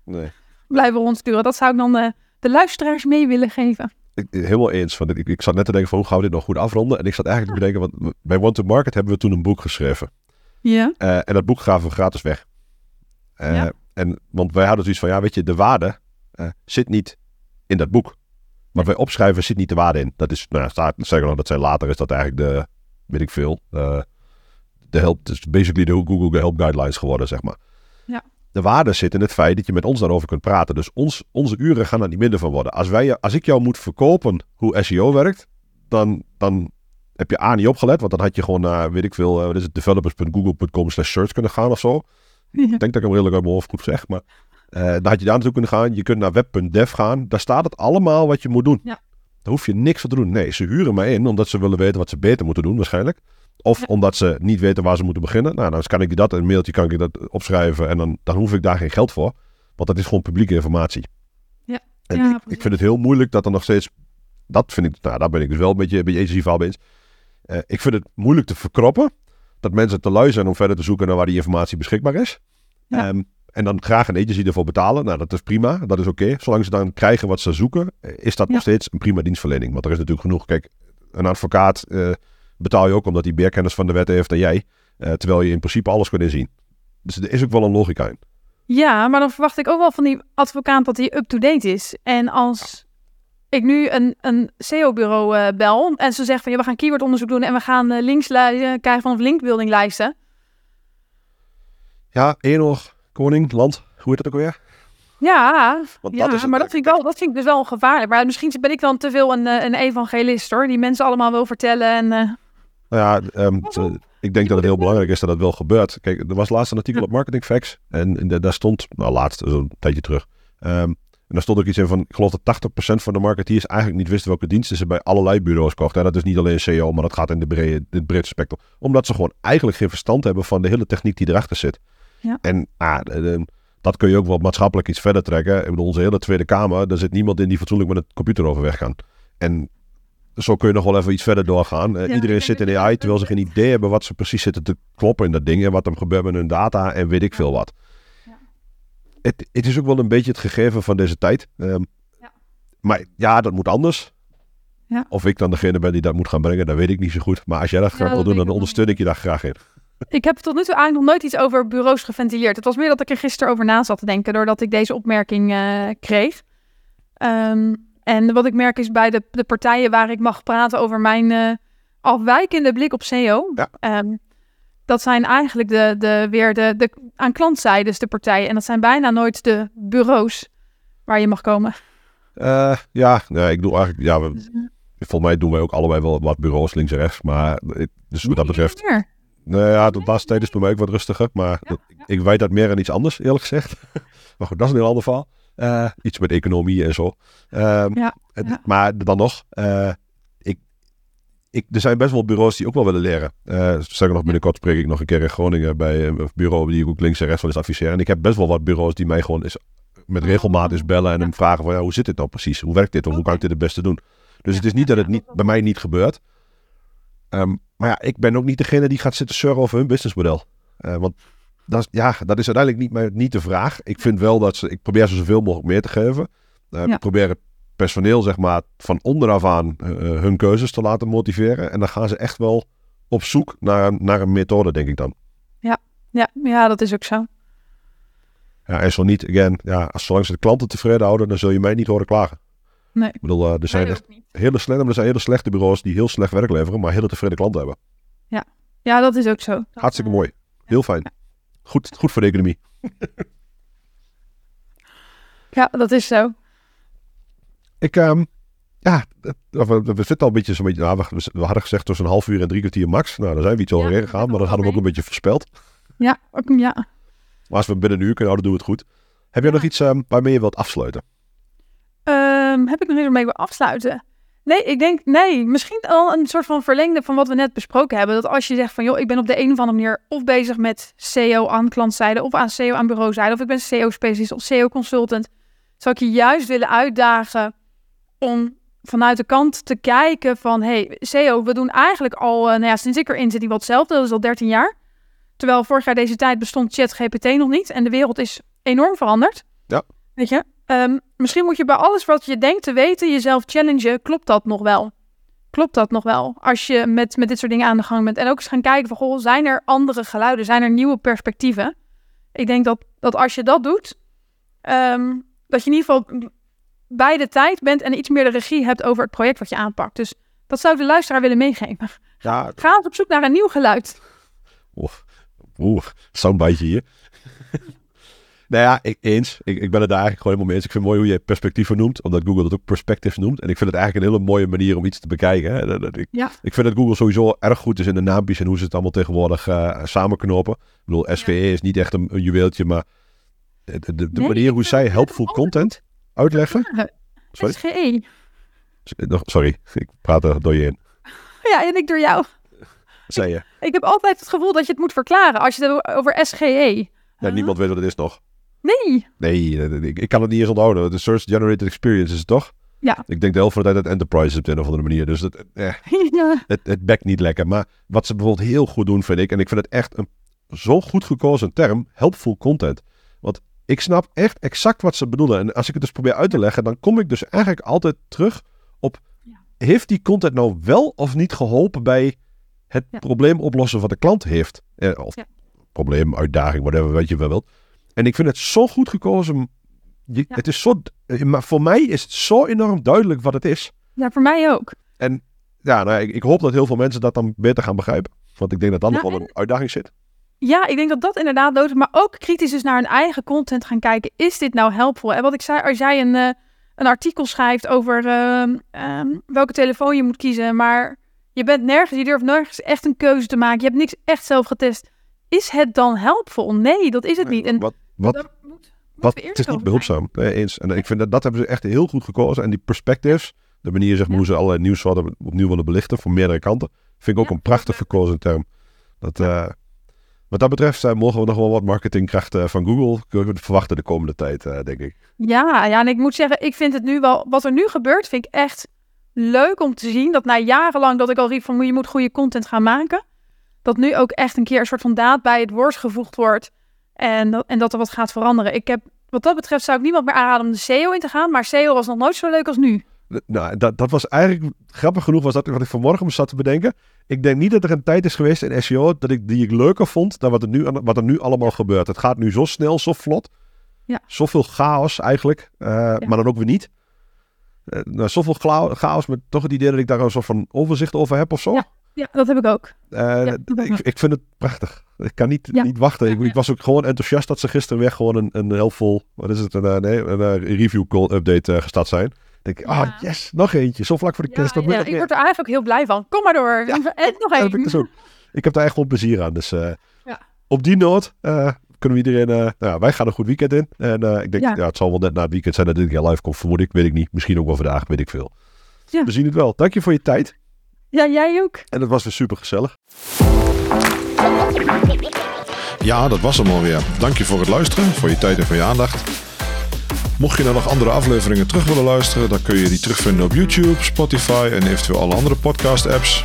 Nee. blijven rondsturen. Dat zou ik dan eh, de luisteraars mee willen geven. Ik, helemaal eens. Want ik, ik zat net te denken van hoe gaan we dit nog goed afronden. En ik zat eigenlijk te bedenken, want bij Want to Market hebben we toen een boek geschreven. Ja. Eh, en dat boek gaven we gratis weg. Ja. en, want wij hadden zoiets van, ja weet je, de waarde zit niet in dat boek. Wat wij opschrijven zit niet de waarde in. Dat is, nou ja, staat, zeggen we dat zijn later is dat eigenlijk de, weet ik veel, de help, dus basically de Google Help Guidelines geworden, zeg maar. Ja. De waarde zit in het feit dat je met ons daarover kunt praten. Dus ons, onze uren gaan er niet minder van worden. Als, wij, als ik jou moet verkopen hoe SEO werkt, dan, dan heb je A niet opgelet. Want dan had je gewoon naar, weet ik veel, eh, wat is het, developers.google.com slash search kunnen gaan of zo. Ja. Ik denk dat ik hem redelijk uit mijn hoofd goed zeg. Maar eh, dan had je daar naartoe kunnen gaan. Je kunt naar web.dev gaan. Daar staat het allemaal wat je moet doen. Ja. Daar hoef je niks voor te doen. Nee, ze huren mij in omdat ze willen weten wat ze beter moeten doen waarschijnlijk. Of omdat ze niet weten waar ze moeten beginnen. Nou, dan kan ik dat in een mailtje kan ik dat opschrijven. En dan, dan hoef ik daar geen geld voor. Want dat is gewoon publieke informatie. Ja. En Ja, ik, vind het heel moeilijk dat er nog steeds... Dat vind ik, nou, daar ben ik dus wel een beetje, een beetje verhaal mee eens. Eh, ik vind het moeilijk te verkroppen dat mensen te lui zijn om verder te zoeken naar waar die informatie beschikbaar is. Ja. Ehm, en dan graag een agency ervoor betalen. Nou, dat is prima. Dat is oké. Zolang ze dan krijgen wat ze zoeken, eh, is dat Ja. nog steeds een prima dienstverlening. Want er is natuurlijk genoeg. Kijk, een advocaat, eh, betaal je ook omdat hij meer kennis van de wet heeft dan jij. eh, terwijl je in principe alles kunt inzien. Dus er is ook wel een logica in. Ja, maar dan verwacht ik ook wel van die advocaat dat hij up-to-date is. En als ik nu een, een SEO-bureau eh, bel en ze zeggen van ja, we gaan keywordonderzoek doen en we gaan eh, links li- krijgen van linkbuilding lijsten. Ja, Enoch, koning, land, hoe heet het ook alweer? Ja, Want ja dat is maar dat vind, ik wel, dat vind ik dus wel gevaarlijk. Maar misschien ben ik dan te veel een, een evangelist hoor, die mensen allemaal wil vertellen. En, Nou ja, ehm, t- ik denk dat het heel belangrijk is dat dat wel gebeurt. Kijk, er was laatst een artikel op Marketing Facts. En, en da- daar stond, nou laatst, zo'n tijdje terug. ehm, en daar stond ook iets in van, ik geloof dat 80% van de marketeers eigenlijk niet wisten welke diensten ze bij allerlei bureaus kochten. En dat is niet alleen SEO, maar dat gaat in de brede, in het breedste spectrum. Omdat ze gewoon eigenlijk geen verstand hebben van de hele techniek die erachter zit. Ja. En ah, de- de- dat kun je ook wel maatschappelijk iets verder trekken. Ik bedoel, onze hele Tweede Kamer, daar zit niemand in die fatsoenlijk met een computer overweg kan. En zo kun je nog wel even iets verder doorgaan. Eh, Ja, iedereen zit in dat- AI terwijl ze geen idee hebben wat ze precies zitten te kloppen in dat ding. En wat er gebeurt met hun data en weet ik veel wat. Het, het is ook wel een beetje het gegeven van deze tijd. Ehm, Ja. Maar ja, dat moet anders. Ja. Of ik dan degene ben die dat moet gaan brengen, dat weet ik niet zo goed. Maar als jij dat graag wil doen, dan ondersteun ik je daar graag in. Ik heb tot nu toe eigenlijk nog nooit iets over bureaus geventileerd. Het was meer dat ik er gisteren over na zat te denken, doordat ik deze opmerking eh, kreeg. Ehm, en wat ik merk is bij de, de partijen waar ik mag praten over mijn eh, afwijkende blik op SEO. Ja. ehm, dat zijn eigenlijk de, de, weer de, de aan klantzijde de partijen. En dat zijn bijna nooit de bureaus waar je mag komen. Eh, ja, nee, ik doe eigenlijk, ja, we- volgens mij doen wij ook allebei wel wat bureaus links en rechts. Maar dus wat dat betreft, Meer. nou ja, de laatste tijd is het bij mij ook wat rustiger. Maar dat- ik weet dat meer aan iets anders, eerlijk gezegd. maar goed, dat is een heel ander verhaal. Eh, iets met economie en zo. Ehm, Ja, het- ja. Maar dan nog, eh, ik, ik, er zijn best wel bureaus die ook wel willen leren. Eh sterker nog, binnenkort spreek ik nog een keer in Groningen bij een bureau die ik ook links en rechts wel eens adviseer. En ik heb best wel wat bureaus die mij gewoon eens met regelmaat eens bellen en hem vragen van ja, hoe zit dit nou precies? Hoe werkt dit? Of hoe kan ik dit het beste doen? Dus het is niet dat het niet, bij mij niet gebeurt. Ehm, maar ja, ik ben ook niet degene die gaat zitten surfen over hun businessmodel. Eh, want dat ja, dat is uiteindelijk niet, mijn- niet de vraag. Ik vind wel dat ze, ik probeer ze zoveel mogelijk meer te geven. Eh, Ja. Ik probeer het personeel, zeg maar, van onderaf aan eh, hun keuzes te laten motiveren. En dan gaan ze echt wel op zoek naar, naar een methode, denk ik dan. Ja, ja, dat is ook zo. Ja, en zo niet, again, ja, als, zolang ze de klanten tevreden houden, dan zul je mij niet horen klagen. Nee. Ik bedoel, eh, er zijn Nee, echt hele slechte, er zijn hele slechte bureaus die heel slecht werk leveren, maar hele tevreden klanten hebben. Ja, dat is ook zo. Dat, Hartstikke eh, mooi. Heel fijn. Goed, goed voor de economie. Ja, dat is zo. Ik, ehm, ja, we, we zitten al een beetje zo'n beetje, nou, we, we hadden gezegd tussen een half uur en drie kwartier max. Nou, daar zijn we iets Ja, overheen daar gegaan, maar dat hadden we ook een beetje voorspeld. Ja, ook, ja. Maar als we binnen een uur kunnen houden, doen we het goed. Heb jij Ja. nog iets ehm, waarmee je wilt afsluiten? Ehm, heb ik nog iets waarmee ik wil afsluiten? Nee, ik denk, nee, misschien al een soort van verlengde van wat we net besproken hebben. Dat als je zegt van, joh, ik ben op de een of andere manier of bezig met SEO aan klantzijde, of aan SEO aan bureauzijde, of ik ben SEO-specialist of SEO-consultant, zou ik je juist willen uitdagen om vanuit de kant te kijken van, hey, SEO, we doen eigenlijk al, eh, nou ja, sinds ik erin zit, die wat hetzelfde, dat is al 13 jaar. Terwijl vorig jaar deze tijd bestond ChatGPT nog niet en de wereld is enorm veranderd. Ja. Weet je? Ehm, misschien moet je bij alles wat je denkt te weten jezelf challengen. Klopt dat nog wel? Klopt dat nog wel? Als je met, met dit soort dingen aan de gang bent. En ook eens gaan kijken van, goh, zijn er andere geluiden? Zijn er nieuwe perspectieven? Ik denk dat, dat als je dat doet, ehm, dat je in ieder geval bij de tijd bent en iets meer de regie hebt over het project wat je aanpakt. Dus dat zou ik de luisteraar willen meegeven. Ja, Ga eens op zoek naar een nieuw geluid. oeh, oeh soundbite hier. Nou ja, ik, eens. Ik, ik ben het daar eigenlijk gewoon helemaal mee eens. Ik vind het mooi hoe je perspectieven noemt, omdat Google dat ook perspectives noemt. En ik vind het eigenlijk een hele mooie manier om iets te bekijken. Hè. Ik, Ja. ik vind dat Google sowieso erg goed is in de naampjes en hoe ze het allemaal tegenwoordig eh, samenknopen. Ik bedoel, SVE is niet echt een, een juweeltje, maar de, de, de Nee, manier hoe zij helpful content uitleggen. Ja, Sorry? SGE. Nog- Sorry, ik praat er door je in. Ja, en ik door jou. Zei je? Ik heb altijd het gevoel dat je het moet verklaren als je het over SGE. Ja, niemand weet wat het is nog. Nee. Nee, eh, ik, ik kan het niet eens onthouden. De Search Generated Experience is het toch? Ja. Ik denk de helft van de tijd dat Enterprise is op de een of andere manier. Dus het, eh, ja. het, het bekt niet lekker. Maar wat ze bijvoorbeeld heel goed doen, vind ik, en ik vind het echt een zo goed gekozen term, helpful content. Want ik snap echt exact wat ze bedoelen. En als ik het dus probeer uit te leggen, dan kom ik dus eigenlijk altijd terug op, Ja. heeft die content nou wel of niet geholpen bij het Ja. probleem oplossen wat de klant heeft. Eh, of probleem, uitdaging, whatever, wat je wel wilt. En ik vind het zo goed gekozen. Je- Ja. Het is zo, eh, maar voor mij is het zo enorm duidelijk wat het is. Ja, voor mij ook. Ja, nou, ik, ik hoop dat heel veel mensen dat dan beter gaan begrijpen. Want ik denk dat dan nog wel een uitdaging zit. Ja, ik denk dat dat inderdaad nodig is. Maar ook kritisch dus naar hun eigen content gaan kijken. Is dit nou helpvol? En wat ik zei, als jij een, eh, een artikel schrijft over ehm, ehm, welke telefoon je moet kiezen. Maar je bent nergens, je durft nergens echt een keuze te maken. Je hebt niks echt zelf getest. Is het dan helpvol? Nee, dat is het niet. En Wat, wat, moet- wat, we het is niet behulpzaam. Nee, eens. En ik vind dat, dat hebben ze echt heel goed gekozen. En die perspectives, de manier zeg maar, hoe ze allerlei nieuwssoorten opnieuw willen belichten van meerdere kanten, vind ik ook een prachtig gekozen term. Dat, eh, wat dat betreft eh, mogen we nog wel wat marketingkrachten van Google kunnen verwachten de komende tijd, eh, denk ik. Ja, ja, en ik moet zeggen, ik vind het nu wel, wat er nu gebeurt, vind ik echt leuk om te zien. Dat na jarenlang dat ik al riep van je moet goede content gaan maken, dat nu ook echt een keer een soort van daad bij het woord gevoegd wordt. En dat, en dat er wat gaat veranderen. Ik heb, wat dat betreft zou ik niemand meer aanraden om de SEO in te gaan, maar SEO was nog nooit zo leuk als nu. Nou, dat, dat was eigenlijk grappig genoeg, was dat wat ik vanmorgen me zat te bedenken. Ik denk niet dat er een tijd is geweest in SEO dat ik, die ik leuker vond dan wat er nu, wat er nu allemaal gebeurt. Het gaat nu zo snel, zo vlot. Ja. Zoveel chaos eigenlijk, eh, maar dan ook weer niet. Eh, nou, zoveel chaos met toch het idee dat ik daar een soort van overzicht over heb of zo. Ja. Ja, dat heb ik ook. Eh, ik, ik. vind het prachtig. Ik kan niet, Ja. niet wachten. Ik, was ook gewoon enthousiast dat ze gisteren weer gewoon een, een heel vol, wat is het, een, eh, nee, een eh, review call update gestart zijn. Dan denk ik, ah Ja. yes, nog eentje. Zo vlak voor de kerst. ja, ik word er eigenlijk ook heel blij van. Kom maar door. En nog heb ik één. dus. Ik heb daar echt wel plezier aan. Dus Ja. op die noot kunnen we iedereen... nou, wij gaan een goed weekend in. En ik denk, Ja. ja. het zal wel net na het weekend zijn dat dit keer live komt. Vermoed ik, weet ik niet. Misschien ook wel vandaag, weet ik veel. Ja. We zien het wel. Dank je voor je tijd. Ja, jij ook. En het was weer super gezellig. Ja, dat was hem alweer. Dank je voor het luisteren, voor je tijd en voor je aandacht. Mocht je nou nog andere afleveringen terug willen luisteren, dan kun je die terugvinden op YouTube, Spotify en eventueel alle andere podcast-apps.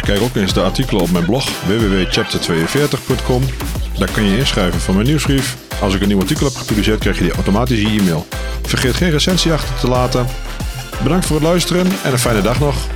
Kijk ook eens de artikelen op mijn blog www.chapter42.com. Daar kun je inschrijven voor mijn nieuwsbrief. Als ik een nieuw artikel heb gepubliceerd, krijg je die automatisch in e-mail. Vergeet geen recensie achter te laten. Bedankt voor het luisteren en een fijne dag nog.